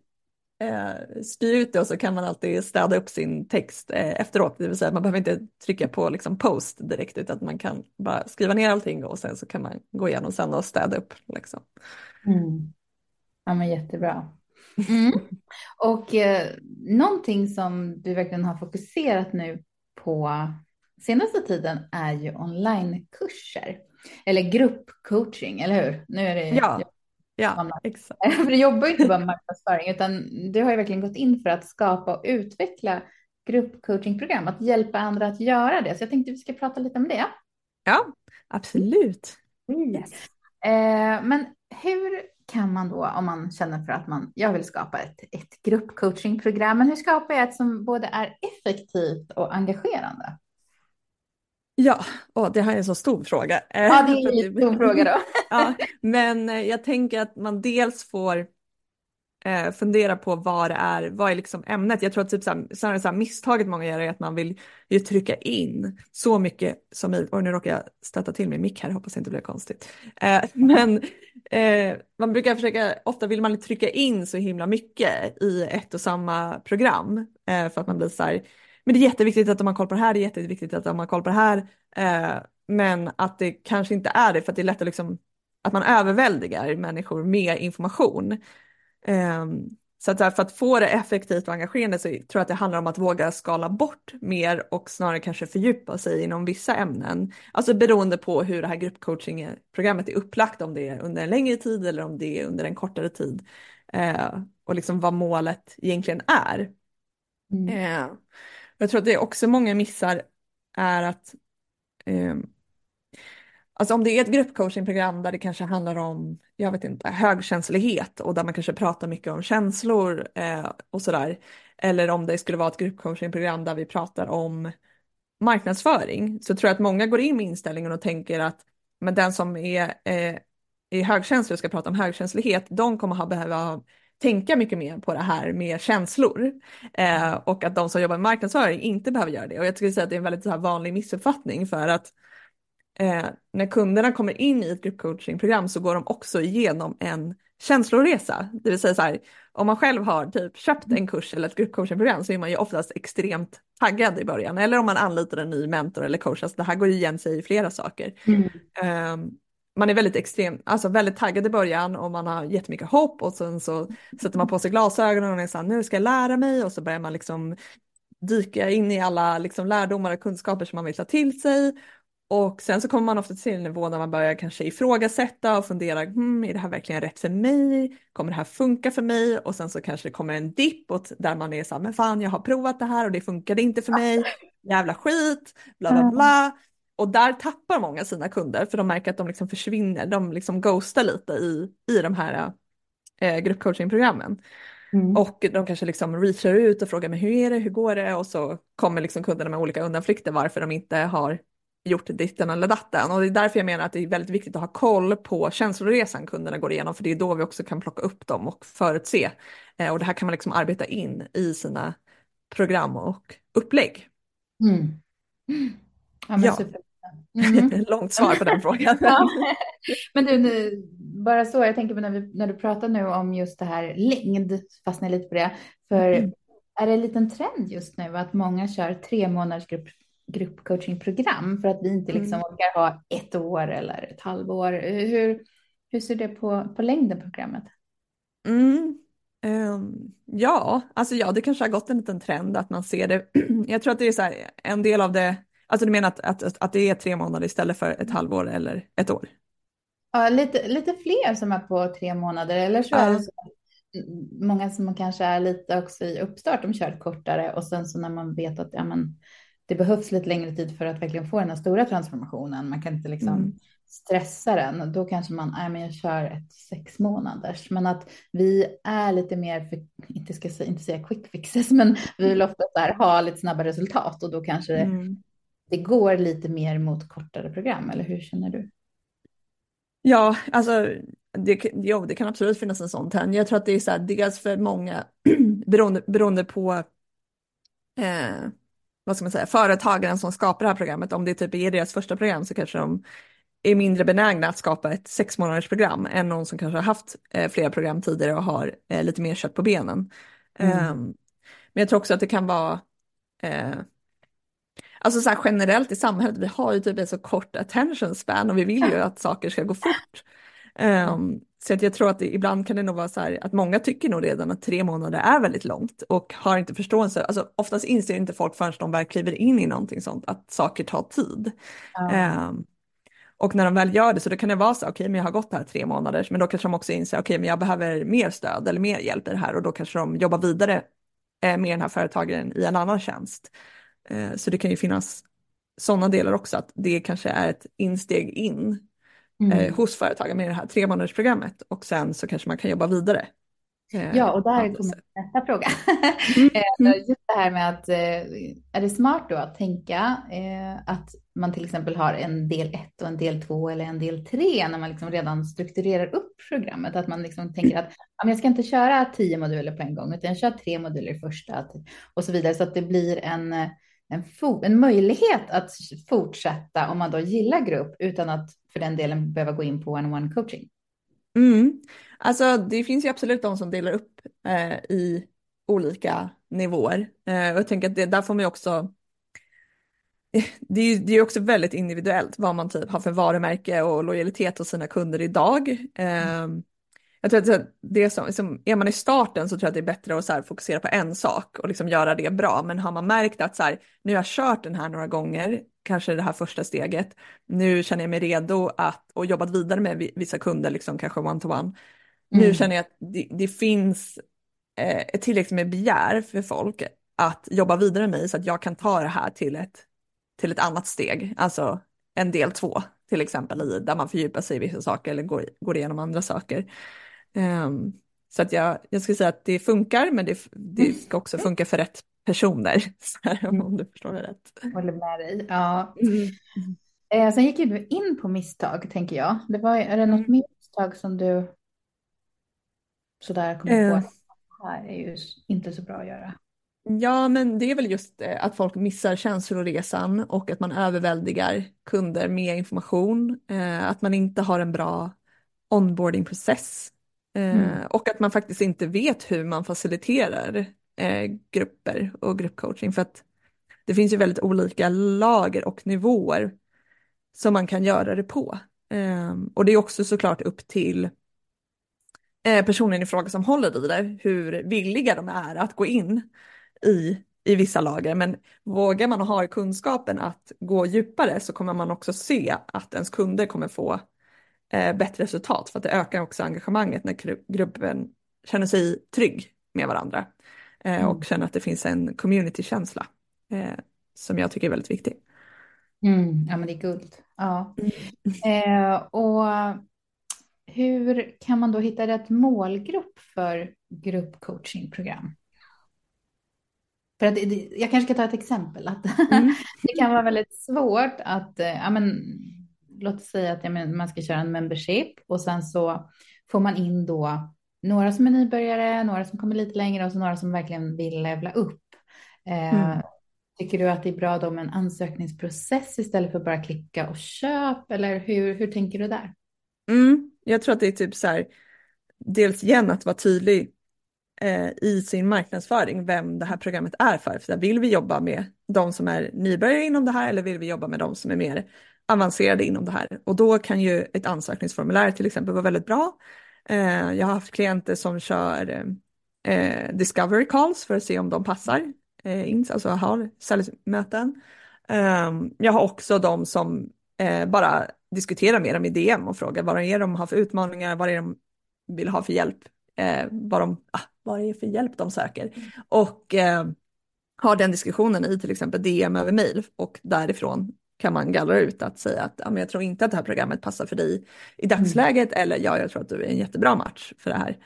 Eh, spy ut det och så kan man alltid städa upp sin text eh, efteråt. Det vill säga man behöver inte trycka på liksom post direkt utan man kan bara skriva ner allting och sen så kan man gå igenom sen och städa upp. Liksom. Mm. Ja men jättebra. Mm. Och eh, någonting som du verkligen har fokuserat nu på senaste tiden är ju onlinekurser. Eller gruppcoaching, eller hur? Nu är det ja. Ja, exakt. [LAUGHS] För du jobbar ju inte bara med marknadsföring, utan du har ju verkligen gått in för att skapa och utveckla gruppcoachingprogram, att hjälpa andra att göra det. Så jag tänkte vi ska prata lite om det. Ja, absolut. Yes. Eh, men hur kan man då, om man känner för att man, jag vill skapa ett, ett gruppcoachingprogram, men hur skapar jag ett som både är effektivt och engagerande? Ja, och det här är en så stor fråga. Ja, det är en stor fråga då. [LAUGHS] ja, men eh, jag tänker att man dels får eh, fundera på vad det är, vad är liksom ämnet. Jag tror att typ så här, så här, så här, misstaget många gör är att man vill ju trycka in så mycket som i, och nu råkar jag stöta till min mick här, hoppas det inte blir konstigt. Eh, [LAUGHS] men eh, man brukar försöka, ofta vill man trycka in så himla mycket i ett och samma program eh, för att man blir så här men det är jätteviktigt att de har koll på det här, det är jätteviktigt att de har koll på det här. Eh, men att det kanske inte är det för att det är lätt att, liksom, att man överväldigar människor med information. Eh, så att för att få det effektivt och engagerande så tror jag att det handlar om att våga skala bort mer och snarare kanske fördjupa sig inom vissa ämnen. Alltså beroende på hur det här gruppcoachingprogrammet är upplagt, om det är under en längre tid eller om det är under en kortare tid. Eh, och liksom vad målet egentligen är. Mm. Eh, jag tror att det är också många missar är att eh, Alltså om det är ett gruppcoachingprogram där det kanske handlar om, jag vet inte, högkänslighet och där man kanske pratar mycket om känslor eh, och sådär. Eller om det skulle vara ett gruppcoachingprogram där vi pratar om marknadsföring så tror jag att många går in med inställningen och tänker att men den som är, eh, är högkänslig och ska prata om högkänslighet, de kommer ha behöva tänka mycket mer på det här med känslor eh, och att de som jobbar med marknadsföring inte behöver göra det. Och jag skulle säga att det är en väldigt så här vanlig missuppfattning för att eh, när kunderna kommer in i ett gruppcoachingprogram så går de också igenom en känsloresa. Det vill säga så här, om man själv har typ köpt en kurs eller ett gruppcoachingprogram så är man ju oftast extremt taggad i början. Eller om man anlitar en ny mentor eller coach, alltså det här går igen sig i flera saker. Mm. Um, man är väldigt extrem, alltså väldigt taggad i början och man har jättemycket hopp och sen så sätter man på sig glasögonen och är så här, nu ska jag lära mig och så börjar man liksom dyka in i alla liksom lärdomar och kunskaper som man vill ta till sig. Och sen så kommer man ofta till en nivå där man börjar kanske ifrågasätta och fundera, hmm, är det här verkligen rätt för mig? Kommer det här funka för mig? Och sen så kanske det kommer en dipp där man är så här, men fan jag har provat det här och det funkade inte för mig, jävla skit, bla bla bla och där tappar många sina kunder för de märker att de liksom försvinner, de liksom ghostar lite i, i de här eh, gruppcoachingprogrammen. Mm. Och de kanske liksom reachar ut och frågar mig hur är det, hur går det? Och så kommer liksom kunderna med olika undanflykter varför de inte har gjort ditten eller datten. Och det är därför jag menar att det är väldigt viktigt att ha koll på känsloresan kunderna går igenom, för det är då vi också kan plocka upp dem och förutse. Eh, och det här kan man liksom arbeta in i sina program och upplägg. Mm. Ja, ja. Mm. [LAUGHS] Långt svar på den frågan. [LAUGHS] ja. Men du, nu, bara så, jag tänker på när, vi, när du pratar nu om just det här längd, fastnar lite på det. För mm. är det en liten trend just nu att många kör tre månaders grupp, gruppcoachingprogram för att vi inte liksom mm. orkar ha ett år eller ett halvår? Hur, hur ser det på, på längden på programmet? Mm. Um, ja, alltså ja, det kanske har gått en liten trend att man ser det. [CLEARS THROAT] Jag tror att det är så här, en del av det Alltså du menar att, att, att det är tre månader istället för ett halvår eller ett år? Ja, lite, lite fler som är på tre månader eller så ja. är det så. Många som kanske är lite också i uppstart, de kör kortare och sen så när man vet att ja, men, det behövs lite längre tid för att verkligen få den här stora transformationen. Man kan inte liksom mm. stressa den. Då kanske man, nej men jag kör ett sex månaders. Men att vi är lite mer, för, inte ska säga, inte säga quick fixes, men vi vill ofta så här, ha lite snabba resultat och då kanske mm det går lite mer mot kortare program, eller hur känner du? Ja, alltså det, jo, det kan absolut finnas en sån trend. Jag tror att det är så här, dels för många, [CLEARS THROAT] beroende, beroende på eh, vad ska man säga, företagaren som skapar det här programmet, om det typ är deras första program så kanske de är mindre benägna att skapa ett sex månaders program än någon som kanske har haft eh, flera program tidigare och har eh, lite mer kött på benen. Mm. Um, men jag tror också att det kan vara eh, Alltså så här generellt i samhället, vi har ju typ ett så kort attention span och vi vill ju att saker ska gå fort. Um, så att jag tror att det, ibland kan det nog vara så här att många tycker nog redan att tre månader är väldigt långt och har inte förståelse. Alltså oftast inser inte folk förrän de väl kliver in i någonting sånt att saker tar tid. Mm. Um, och när de väl gör det så då kan det vara så, okej okay, men jag har gått här tre månader, men då kanske de också inser, okej okay, men jag behöver mer stöd eller mer hjälp i det här och då kanske de jobbar vidare eh, med den här företagaren i en annan tjänst. Eh, så det kan ju finnas sådana delar också, att det kanske är ett insteg in mm. Eh, hos företagen med det här tre månadersprogrammet och sen så kanske man kan jobba vidare. Eh, ja, och där kommer nästa fråga. [LAUGHS] Mm. mm. Just det här med att är det smart då att tänka att man till exempel har en del ett och en del två eller en del tre när man liksom redan strukturerar upp programmet. Att man liksom tänker att jag ska inte köra tio moduler på en gång utan jag kör tre moduler första och så vidare så att det blir en en, en möjlighet att fortsätta om man då gillar grupp utan att för den delen behöva gå in på one-on-one coaching. Mm. Alltså det finns ju absolut de som delar upp eh, i olika nivåer. Eh, och jag tänker att det, där får man ju också det är, det är också väldigt individuellt vad man typ har för varumärke och lojalitet hos sina kunder idag. Eh, jag tror att det som, liksom, är man i starten så tror jag att det är bättre att så här, fokusera på en sak och liksom göra det bra. Men har man märkt att så här, nu har jag kört den här några gånger, kanske det här första steget, nu känner jag mig redo att och jobbat vidare med vissa kunder, liksom kanske one-to-one. Mm. Nu känner jag att det, det finns eh, ett tillräckligt med begär för folk att jobba vidare med så att jag kan ta det här till ett, till ett annat steg, alltså en del två till exempel i där man fördjupar sig i vissa saker eller går, går igenom andra saker. Um, så att jag, jag skulle säga att det funkar, men det, det ska också [LAUGHS] funka för rätt personer. [LAUGHS] Här, om du förstår det rätt. Jag håller med dig. Ja. Mm. Eh, sen gick du in på misstag, tänker jag. Det var, är det något mm. misstag som du sådär kommer på? Uh. Det här är ju inte så bra att göra. Ja, men det är väl just eh, att folk missar känsloresan och att man överväldigar kunder med information. Eh, att man inte har en bra onboardingprocess Mm. Eh, och att man faktiskt inte vet hur man faciliterar eh, grupper och gruppcoaching. För att det finns ju väldigt olika lager och nivåer som man kan göra det på. Eh, och det är också såklart upp till eh, personen i fråga som håller i det, hur villiga de är att gå in i, i vissa lager. Men vågar man ha kunskapen att gå djupare så kommer man också se att ens kunder kommer få eh, bättre resultat för att det ökar också engagemanget när gruppen känner sig trygg med varandra eh, mm. och känner att det finns en communitykänsla eh, som jag tycker är väldigt viktig. Mm, ja, men det är guld. Ja. Mm. Eh, och hur kan man då hitta rätt målgrupp för gruppcoachingprogram? För att, jag kanske ska ta ett exempel. Att mm. [LAUGHS] det kan vara väldigt svårt att, eh, ja, men, låt säga att ja, man ska köra en membership och sen så får man in då några som är nybörjare, några som kommer lite längre och så några som verkligen vill levla upp. Eh, mm. Tycker du att det är bra då med en ansökningsprocess istället för bara klicka och köp? Eller hur, hur tänker du där? Mm, jag tror att det är typ så här, dels igen att vara tydlig eh, i sin marknadsföring vem det här programmet är för. för vill vi jobba med de som är nybörjare inom det här eller vill vi jobba med de som är mer avancerade inom det här? Och då kan ju ett ansökningsformulär till exempel vara väldigt bra. Eh, jag har haft klienter som kör eh, discovery calls för att se om de passar eh, in, alltså har säljmöten. Ehm, jag har också de som bara diskuterar med dem i DM och frågar vad det är de har för utmaningar, vad det är de vill ha för hjälp, vad, de, ah, vad det är för hjälp de söker. Mm. Och har den diskussionen i till exempel DM över mail och därifrån kan man gallra ut att säga att ja, men jag tror inte att det här programmet passar för dig i dagsläget mm. eller ja, jag tror att du är en jättebra match för det här.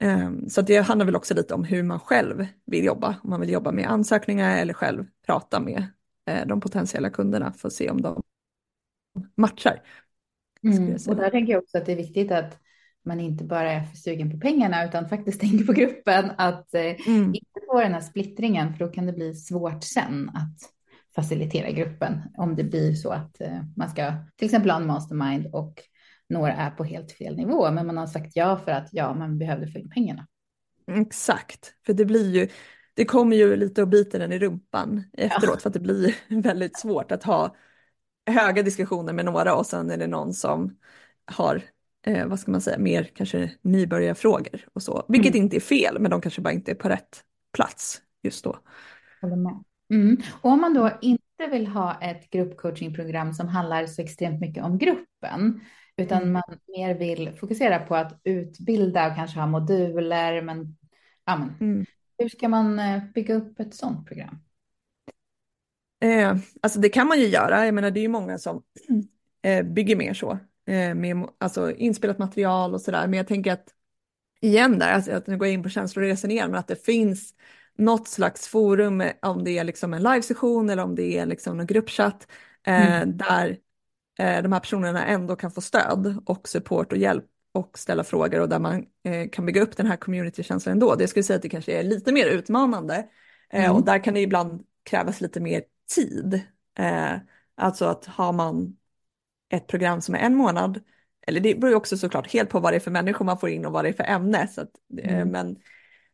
Um, så det handlar väl också lite om hur man själv vill jobba, om man vill jobba med ansökningar eller själv prata med uh, de potentiella kunderna för att se om de matchar. Mm. Och där tänker jag också att det är viktigt att man inte bara är för sugen på pengarna utan faktiskt [LAUGHS] tänker på gruppen, att eh, mm. inte få den här splittringen för då kan det bli svårt sen att facilitera gruppen om det blir så att eh, man ska till exempel ha en mastermind och några är på helt fel nivå, men man har sagt ja för att ja, man behövde få in pengarna. Exakt, för det blir ju, det kommer ju lite och biter den i rumpan efteråt ja. för att det blir [LAUGHS] väldigt svårt att ha höga diskussioner med några och sen är det någon som har, eh, vad ska man säga, mer kanske nybörjarfrågor och så. Vilket mm. inte är fel, men de kanske bara inte är på rätt plats just då. Håller med. Mm. Och om man då inte vill ha ett gruppcoachingprogram som handlar så extremt mycket om gruppen, utan mm. man mer vill fokusera på att utbilda och kanske ha moduler, men, ja, men mm. hur ska man eh, bygga upp ett sådant program? Eh, alltså det kan man ju göra, jag menar det är ju många som eh, bygger mer så, eh, med alltså inspelat material och sådär, men jag tänker att igen där, alltså att nu går jag in på känsloresan igen, men att det finns något slags forum, om det är liksom en livesession eller om det är liksom någon gruppchatt, eh, mm. där eh, de här personerna ändå kan få stöd och support och hjälp och ställa frågor och där man eh, kan bygga upp den här communitykänslan ändå. Det skulle säga att det kanske är lite mer utmanande mm. och där kan det ibland krävas lite mer tid. Alltså att har man ett program som är en månad, eller det beror ju också såklart helt på vad det är för människor man får in och vad det är för ämne. Så att, mm. men,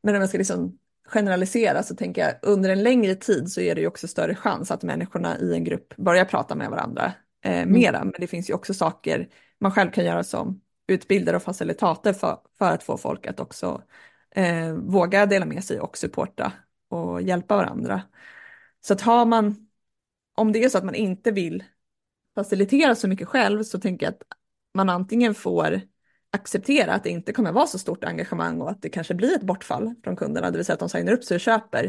men om jag ska liksom generalisera så tänker jag under en längre tid så är det ju också större chans att människorna i en grupp börjar prata med varandra eh, mm. mera. Men det finns ju också saker man själv kan göra som utbildare och facilitator för, för att få folk att också eh, våga dela med sig och supporta och hjälpa varandra. Så att har man om det är så att man inte vill facilitera så mycket själv så tänker jag att man antingen får acceptera att det inte kommer vara så stort engagemang och att det kanske blir ett bortfall från kunderna, det vill säga att de signar upp sig och köper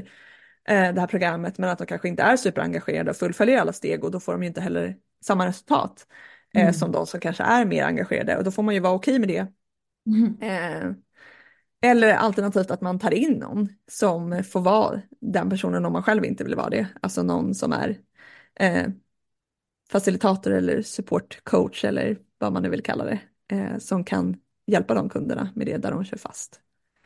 eh, det här programmet men att de kanske inte är superengagerade och fullföljer alla steg och då får de ju inte heller samma resultat eh, mm. som de som kanske är mer engagerade och då får man ju vara okej med det. Mm. Eh, eller alternativt att man tar in någon som får vara den personen om man själv inte vill vara det, alltså någon som är eh, facilitator eller supportcoach eller vad man nu vill kalla det, eh, som kan hjälpa de kunderna med det där de kör fast.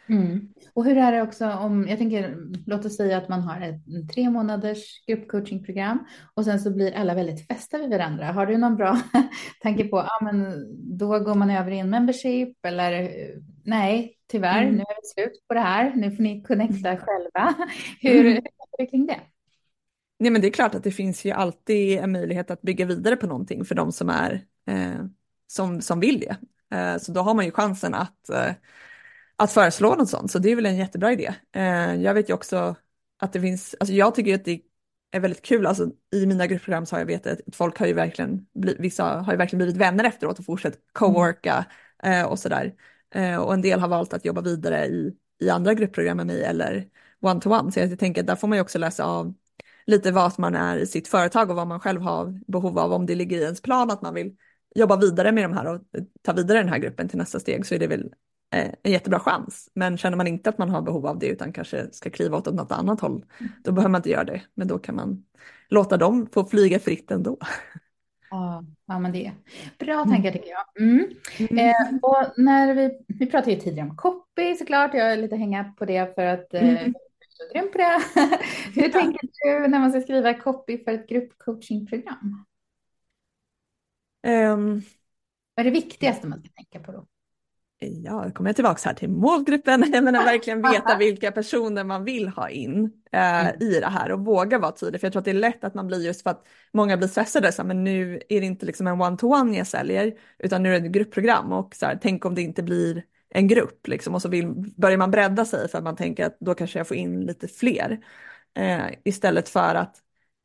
Mm. Och hur är det också om, jag tänker, låt oss säga att man har ett tre månaders gruppcoachingprogram och sen så blir alla väldigt fästa vid varandra. Har du någon bra [LAUGHS] tanke på, ja men då går man över i en membership eller nej, tyvärr, mm. nu är det slut på det här, nu får ni connecta mm. själva. [LAUGHS] Hur, mm. hur är det kring det? Nej men det är klart att det finns ju alltid en möjlighet att bygga vidare på någonting för de som är eh, som, som vill det. Eh, så då har man ju chansen att, eh, att föreslå något sånt, så det är väl en jättebra idé. Eh, jag vet ju också att det finns, alltså jag tycker att det är väldigt kul, alltså i mina gruppprogram så har jag vetat att folk har ju verkligen, vissa har ju verkligen blivit vänner efteråt och fortsatt co-worka eh, och sådär. Och en del har valt att jobba vidare i, i andra gruppprogram med mig eller one-to-one, -one. så jag tänker att där får man ju också läsa av lite vad man är i sitt företag och vad man själv har behov av. Om det ligger i ens plan att man vill jobba vidare med de här och ta vidare den här gruppen till nästa steg så är det väl eh, en jättebra chans. Men känner man inte att man har behov av det utan kanske ska kliva åt något annat håll, då behöver man inte göra det. Men då kan man låta dem få flyga fritt ändå. Ja, ja men det är bra mm. tankar tycker jag. Mm. Mm. Eh, och när vi, vi pratade ju tidigare om copy såklart, jag är lite hänga på det för att eh, mm. jag är grym på det. [LAUGHS] Hur tänker du när man ska skriva copy för ett gruppcoachingprogram? Um, Vad är det viktigaste man ska tänka på då? ja, kommer jag tillbaka här till målgruppen, [LAUGHS] jag menar verkligen veta [LAUGHS] vilka personer man vill ha in eh, mm. i det här och våga vara tydlig. För jag tror att det är lätt att man blir just för att många blir stressade, så här, men nu är det inte liksom en one-to-one jag säljer, utan nu är det ett gruppprogram och så här, tänk om det inte blir en grupp liksom och så vill, börjar man bredda sig för att man tänker att då kanske jag får in lite fler. Eh, istället för att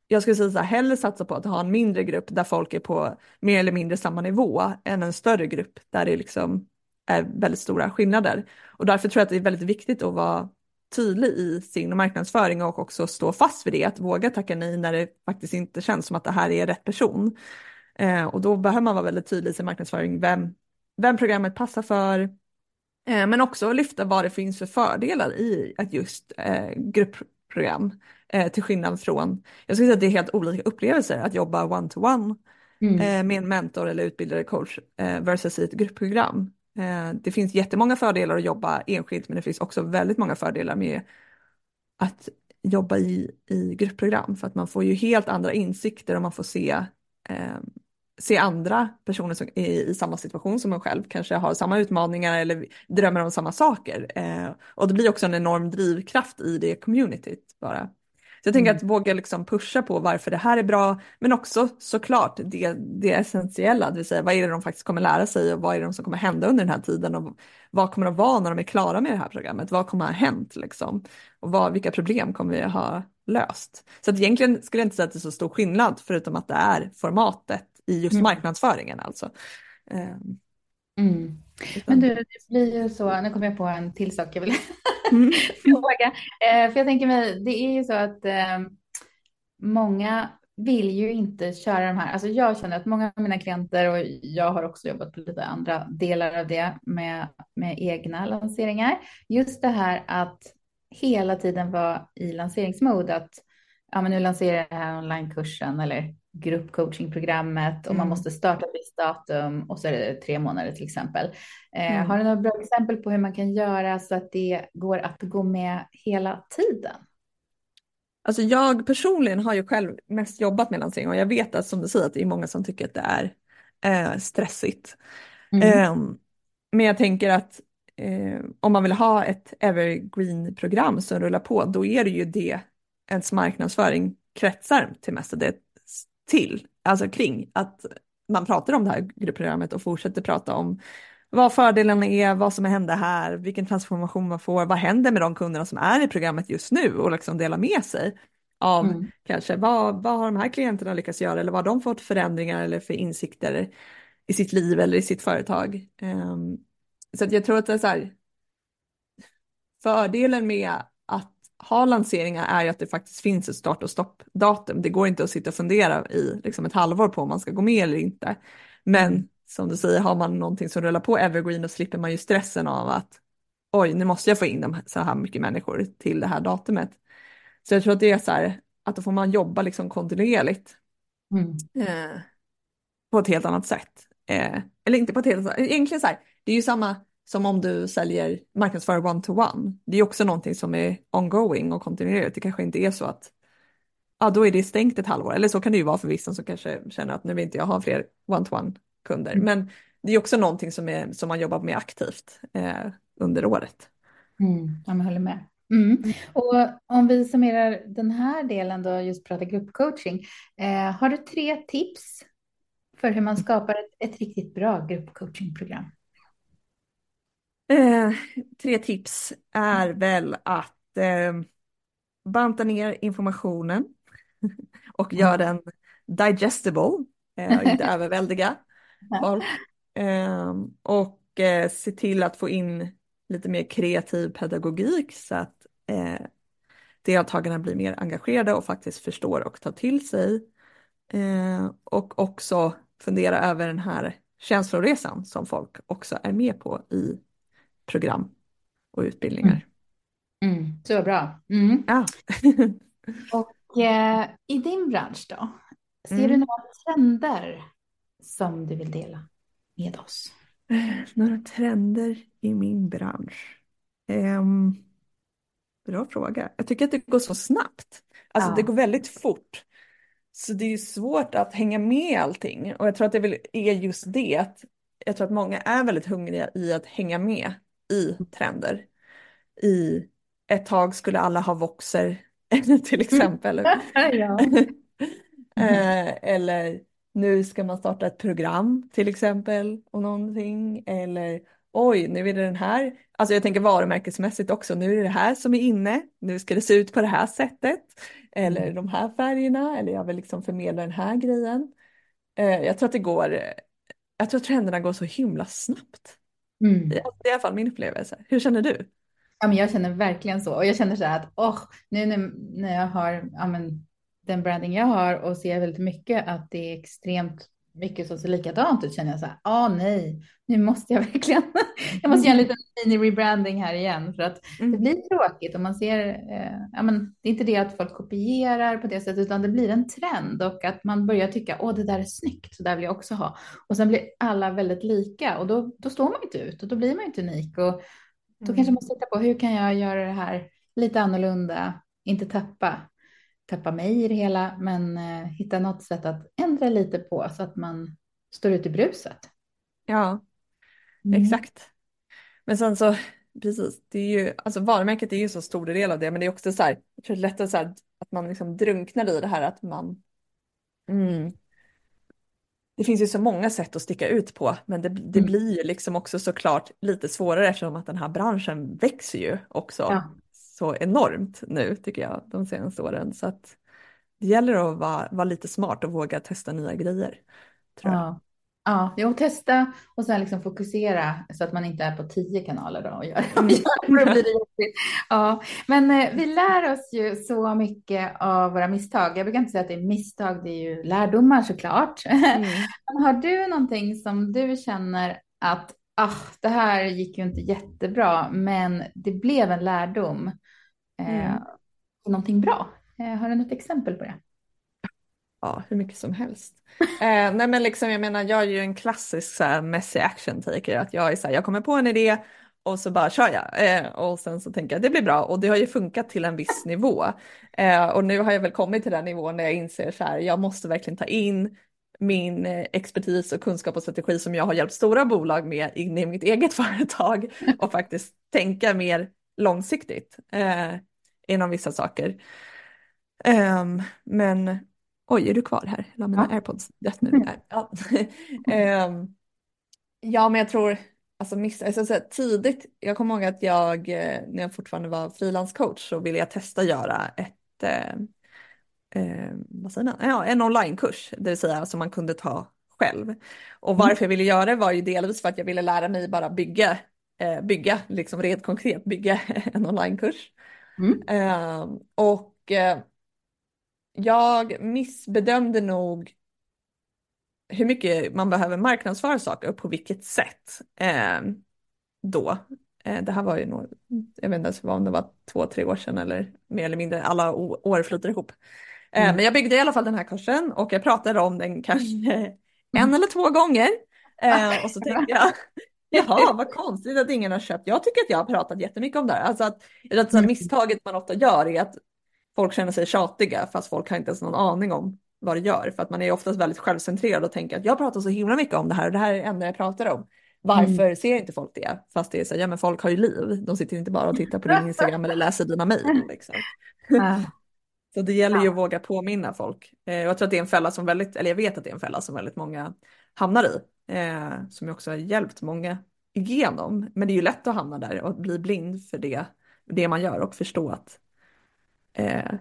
jag skulle säga så här, hellre satsa på att ha en mindre grupp där folk är på mer eller mindre samma nivå än en större grupp där det liksom är väldigt stora skillnader. Och därför tror jag att det är väldigt viktigt att vara tydlig i sin marknadsföring och också stå fast vid det, att våga tacka nej när det faktiskt inte känns som att det här är rätt person. Eh, och då behöver man vara väldigt tydlig i sin marknadsföring, vem, vem programmet passar för, eh, men också lyfta vad det finns för fördelar i ett just eh, gruppprogram. Eh, till skillnad från, jag skulle säga att det är helt olika upplevelser att jobba one-to-one mm. Eh, med en mentor eller utbildare coach eh, versus i ett gruppprogram. Eh, det finns jättemånga fördelar att jobba enskilt men det finns också väldigt många fördelar med att jobba i, i gruppprogram för att man får ju helt andra insikter och man får se, eh, se andra personer som är i samma situation som man själv, kanske har samma utmaningar eller drömmer om samma saker. Eh, och det blir också en enorm drivkraft i det communityt bara. Så jag tänker mm. att våga liksom pusha på varför det här är bra, men också såklart det, det essentiella, det vill säga vad är det de faktiskt kommer lära sig och vad är det som kommer hända under den här tiden och vad kommer de vara när de är klara med det här programmet, vad kommer ha hänt liksom och vad, vilka problem kommer vi ha löst. Så att egentligen skulle jag inte säga att det är så stor skillnad förutom att det är formatet i just mm. marknadsföringen alltså. Ehm, mm. Men du, det blir ju så, nu kommer jag på en till sak jag vill [LAUGHS] mm. [LAUGHS] fråga. Eh, för jag tänker mig, det är ju så att eh, många vill ju inte köra de här, alltså jag känner att många av mina klienter och jag har också jobbat på lite andra delar av det med, med egna lanseringar. Just det här att hela tiden vara i lanseringsmode, att ja, men nu lanserar jag den här onlinekursen eller gruppcoachingprogrammet och mm. man måste starta ett visst datum och så är det tre månader till exempel. Eh, mm. Har du några bra exempel på hur man kan göra så att det går att gå med hela tiden? Alltså jag personligen har ju själv mest jobbat med lansering och jag vet att som du säger att det är många som tycker att det är eh, stressigt. Mm. Eh, men jag tänker att eh, om man vill ha ett evergreen-program som rullar på, då är det ju det ens marknadsföring kretsar till mestadels till, alltså kring att man pratar om det här gruppprogrammet och fortsätter prata om vad fördelarna är, vad som hände här, vilken transformation man får, vad händer med de kunderna som är i programmet just nu och liksom dela med sig av mm. kanske vad, vad har de här klienterna lyckats göra eller vad har de fått förändringar eller för insikter i sitt liv eller i sitt företag. Um, så jag tror att det är så här, fördelen med att ha lanseringar är ju att det faktiskt finns ett start och stoppdatum. Det går inte att sitta och fundera i liksom ett halvår på om man ska gå med eller inte. Men som du säger, har man någonting som rullar på evergreen då slipper man ju stressen av att oj, nu måste jag få in så här mycket människor till det här datumet. Så jag tror att det är så här, att då får man jobba liksom kontinuerligt. Mm. Eh, på ett helt annat sätt. Eh, eller inte på ett helt annat sätt, egentligen så här, det är ju samma som om du säljer marknadsför one-to-one. Det är också någonting som är ongoing och kontinuerligt. Det kanske inte är så att ja, då är det stängt ett halvår. Eller så kan det ju vara för vissa som kanske känner att nu vill inte jag ha fler one-to-one kunder. Mm. Men det är också någonting som, är, som man jobbar med aktivt eh, under året. Mm, jag håller med. Mm. Och om vi summerar den här delen då, just prata gruppcoaching. Eh, har du tre tips för hur man skapar ett, ett riktigt bra gruppcoachingprogram? Eh, tre tips är väl att eh, banta ner informationen [LAUGHS] och mm. göra den digestible eh, och inte [LAUGHS] överväldiga folk. Eh, och se till att få in lite mer kreativ pedagogik så att eh, deltagarna blir mer engagerade och faktiskt förstår och tar till sig. Eh, och också fundera över den här känsloresan som folk också är med på i program och utbildningar. Mm. Mm, så bra. Mm. Ja. [LAUGHS] och eh, i din bransch då? Ser du mm. några trender som du vill dela med oss? Några trender i min bransch? Um, bra fråga. Jag tycker att det går så snabbt. Alltså ja. det går väldigt fort. Så det är svårt att hänga med allting. Och jag tror att det är just det. Att jag tror att många är väldigt hungriga i att hänga med i trender. I ett tag skulle alla ha voxer [LAUGHS] till exempel. [LAUGHS] [LAUGHS] eh, eller nu ska man starta ett program till exempel om någonting. Eller oj, nu är det den här. Alltså jag tänker varumärkesmässigt också. Nu är det det här som är inne. Nu ska det se ut på det här sättet. Eller mm. de här färgerna. Eller jag vill liksom förmedla den här grejen. Eh, jag tror att det går. Jag tror att trenderna går så himla snabbt. Mm. Det är i alla fall min upplevelse. Hur känner du? Ja, men jag känner verkligen så. Och jag känner så här att oh, nu när, när jag har ja, men, den branding jag har och ser väldigt mycket att det är extremt mycket som ser likadant ut känner jag så här, ah nej, nu måste jag [LAUGHS] verkligen, jag måste göra en liten mini-rebranding här igen för att mm. det blir tråkigt och man ser, eh, ja men det är inte det att folk kopierar på det sättet utan det blir en trend och att man börjar tycka, åh det där är snyggt, så där vill jag också ha. Och sen blir alla väldigt lika och då, då står man inte ut och då blir man inte unik och då mm. kanske man tittar på hur kan jag göra det här lite annorlunda, inte tappa tappa mig i det hela, men eh, hitta något sätt att ändra lite på så att man står ut i bruset. Ja, mm. exakt. Men sen så, precis, det är ju, alltså varumärket är ju så stor del av det, men det är också så här, jag tror det är lättare så här, att man liksom drunknar i det här att man, mm, det finns ju så många sätt att sticka ut på, men det, det mm. blir ju liksom också såklart lite svårare eftersom att den här branschen växer ju också. Ja så enormt nu tycker jag de senaste åren. Så att det gäller att vara, vara lite smart och våga testa nya grejer. Tror jag. Ja. Ja, jo, testa och sen liksom fokusera så att man inte är på tio kanaler då och gör, mm. [LAUGHS] ja, men eh, vi lär oss ju så mycket av våra misstag. Jag brukar inte säga att det är misstag, det är ju lärdomar såklart. Mm. [LAUGHS] Men har du någonting som du känner att ah, det här gick ju inte jättebra, men det blev en lärdom eh, mm. någonting bra. Eh, har du något exempel på det? Ja, hur mycket som helst. [LAUGHS] eh, nej men liksom, jag menar, jag är ju en klassisk så här, messy action taker. Att jag är så här, jag kommer på en idé och så bara kör jag. Eh, och sen så tänker jag det blir bra och det har ju funkat till en viss nivå. Eh, och nu har jag väl kommit till den nivån där jag inser så här, jag måste verkligen ta in min eh, expertis och kunskap och strategi som jag har hjälpt stora bolag med in i mitt eget [LAUGHS] företag och faktiskt tänka mer långsiktigt eh, inom vissa saker. Um, men oj, är du kvar här? Jag mina ja. airpods rätt nu. Mm. Ja. um, [LAUGHS] ja, men jag tror, alltså, miss, alltså så tidigt, jag kommer ihåg att jag, eh, när jag fortfarande var frilanscoach så ville jag testa göra ett eh, eh, vad säger man? Ja, en onlinekurs, det vill säga som man kunde ta själv. Och mm. varför jag ville göra det var ju delvis för att jag ville lära mig bara bygga, eh, bygga, liksom rent konkret bygga [LAUGHS] en onlinekurs. Mm. Eh, och eh, jag missbedömde nog hur mycket man behöver marknadsföra saker och på vilket sätt eh, då. Eh, det här var ju nog, jag vet inte om det var två, tre år sedan eller mer eller mindre, alla år flyter ihop. Eh, mm. Men jag byggde i alla fall den här kursen och jag pratade om den kanske mm. en eller två gånger. Eh, och så [LAUGHS] tänkte jag, [LAUGHS] jaha vad konstigt att ingen har köpt. Jag tycker att jag har pratat jättemycket om det här. Alltså att, att så här, mm. misstaget man ofta gör är att folk känner sig tjatiga fast folk har inte ens någon aning om vad det gör. För att man är oftast väldigt självcentrerad och tänker att jag pratar så himla mycket om det här och det här är det enda jag pratar om. Varför mm. ser inte folk det? Fast det är så, ja men folk har ju liv. De sitter inte bara och tittar på din Instagram eller läser dina mejl. [LAUGHS] Liksom. [LAUGHS] Så det gäller ju att våga påminna folk. Eh, jag tror att det är en fälla som väldigt, eller jag vet att det är en fälla som väldigt många hamnar i. Eh, som jag också har hjälpt många igenom. Men det är ju lätt att hamna där och bli blind för det, det man gör och förstå att eh,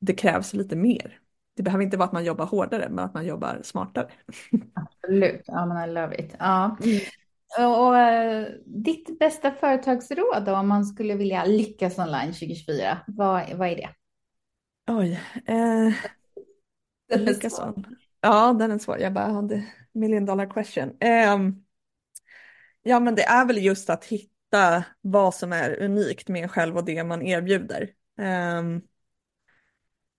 det krävs lite mer. Det behöver inte vara att man jobbar hårdare, men att man jobbar smartare. Absolut, ja men I love it. Ja. Mm. Och, och, eh, ditt bästa företagsråd då, om man skulle vilja lyckas online 2024, vad, vad är det? Oj. Eh, den är svår. Ja, den är svår. Jag bara hade million dollar question. Eh, ja, men det är väl just att hitta vad som är unikt med en själv och det man erbjuder. Eh,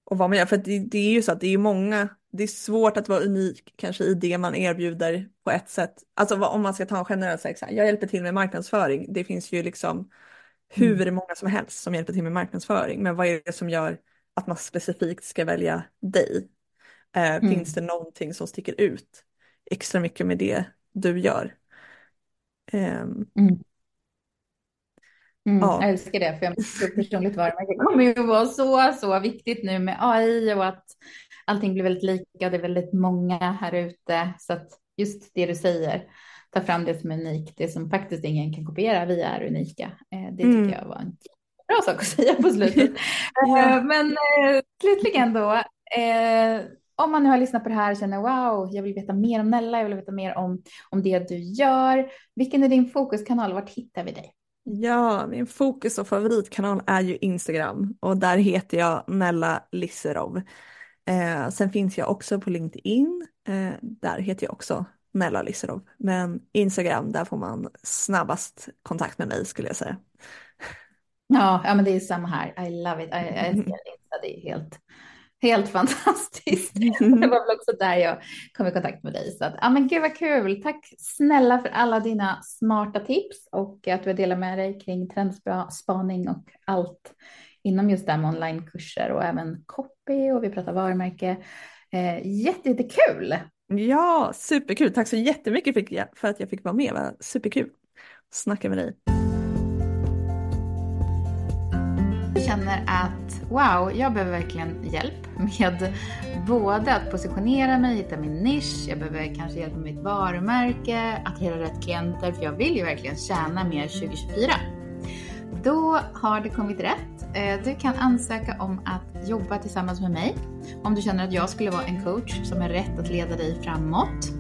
och vad man gör, för det, det, är ju så att det är många, det är svårt att vara unik kanske i det man erbjuder på ett sätt. Alltså om man ska ta en generell sak, jag hjälper till med marknadsföring. Det finns ju liksom hur mm. många som helst som hjälper till med marknadsföring. Men vad är det som gör att man specifikt ska välja dig? Eh, mm. Finns det någonting som sticker ut extra mycket med det du gör? Eh, mm. Mm, ja. Jag älskar det, för jag tror personligt varumärke kommer ju vara så, så viktigt nu med AI och att allting blir väldigt lika. Det är väldigt många här ute. Så att just det du säger, ta fram det som är unikt, det som faktiskt ingen kan kopiera. Vi är unika. Eh, det tycker mm. jag var en bra sak att [LAUGHS] säga på slutet. [LAUGHS] ja. Eh, men eh, slutligen då, om man nu har lyssnat på det här och känner wow, jag vill veta mer om Nella, jag vill veta mer om, om det du gör. Vilken är din fokuskanal? Vart hittar vi dig? Ja, min fokus och favoritkanal är ju Instagram och där heter jag Nella Lisserov. Eh, sen finns jag också på LinkedIn, eh, där heter jag också Nella Lisserov. Men Instagram, där får man snabbast kontakt med mig skulle jag säga. Ja, ja men det är samma här. I love it. Jag [LAUGHS] älskar Insta, det är helt, helt fantastiskt. Det var väl också där jag kom i kontakt med dig. Så att, ja men gud vad kul. Tack snälla för alla dina smarta tips och att du har delat med dig kring trendspaning och allt inom just det här med onlinekurser och även copy och vi pratar varumärke. Eh, jätte, jättekul! Ja, superkul. Tack så jättemycket för att jag fick vara med. Superkul att snacka med dig. Känner att wow, jag behöver verkligen hjälp med både att positionera mig, hitta min nisch, jag behöver kanske hjälp med mitt varumärke, att hitta rätt klienter, för jag vill ju verkligen tjäna mer 2024. Då har det kommit rätt. Eh, du kan ansöka om att jobba tillsammans med mig om du känner att jag skulle vara en coach som är rätt att leda dig framåt.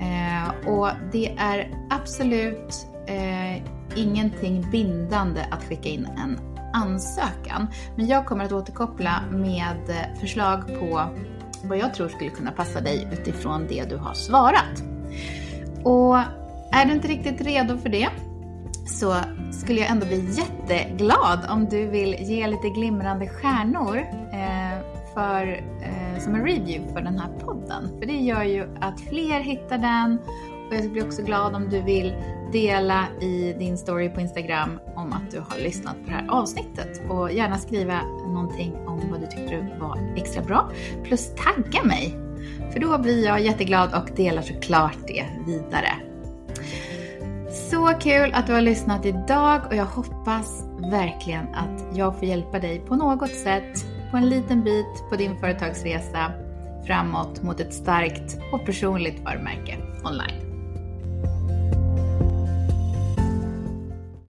Eh, och det är absolut eh, ingenting bindande att skicka in en ansökan. Men jag kommer att återkoppla med förslag på vad jag tror skulle kunna passa dig utifrån det du har svarat. Och är du inte riktigt redo för det så skulle jag ändå bli jätteglad om du vill ge lite glimrande stjärnor eh, för, eh, som en review för den här podden. För det gör ju att fler hittar den och jag blir också glad om du vill dela i din story på Instagram om att du har lyssnat på det här avsnittet och gärna skriva någonting om vad du tyckte var extra bra. Plus tagga mig, för då blir jag jätteglad och delar såklart det vidare. Så kul att du har lyssnat idag och jag hoppas verkligen att jag får hjälpa dig på något sätt på en liten bit på din företagsresa framåt mot ett starkt och personligt varumärke online.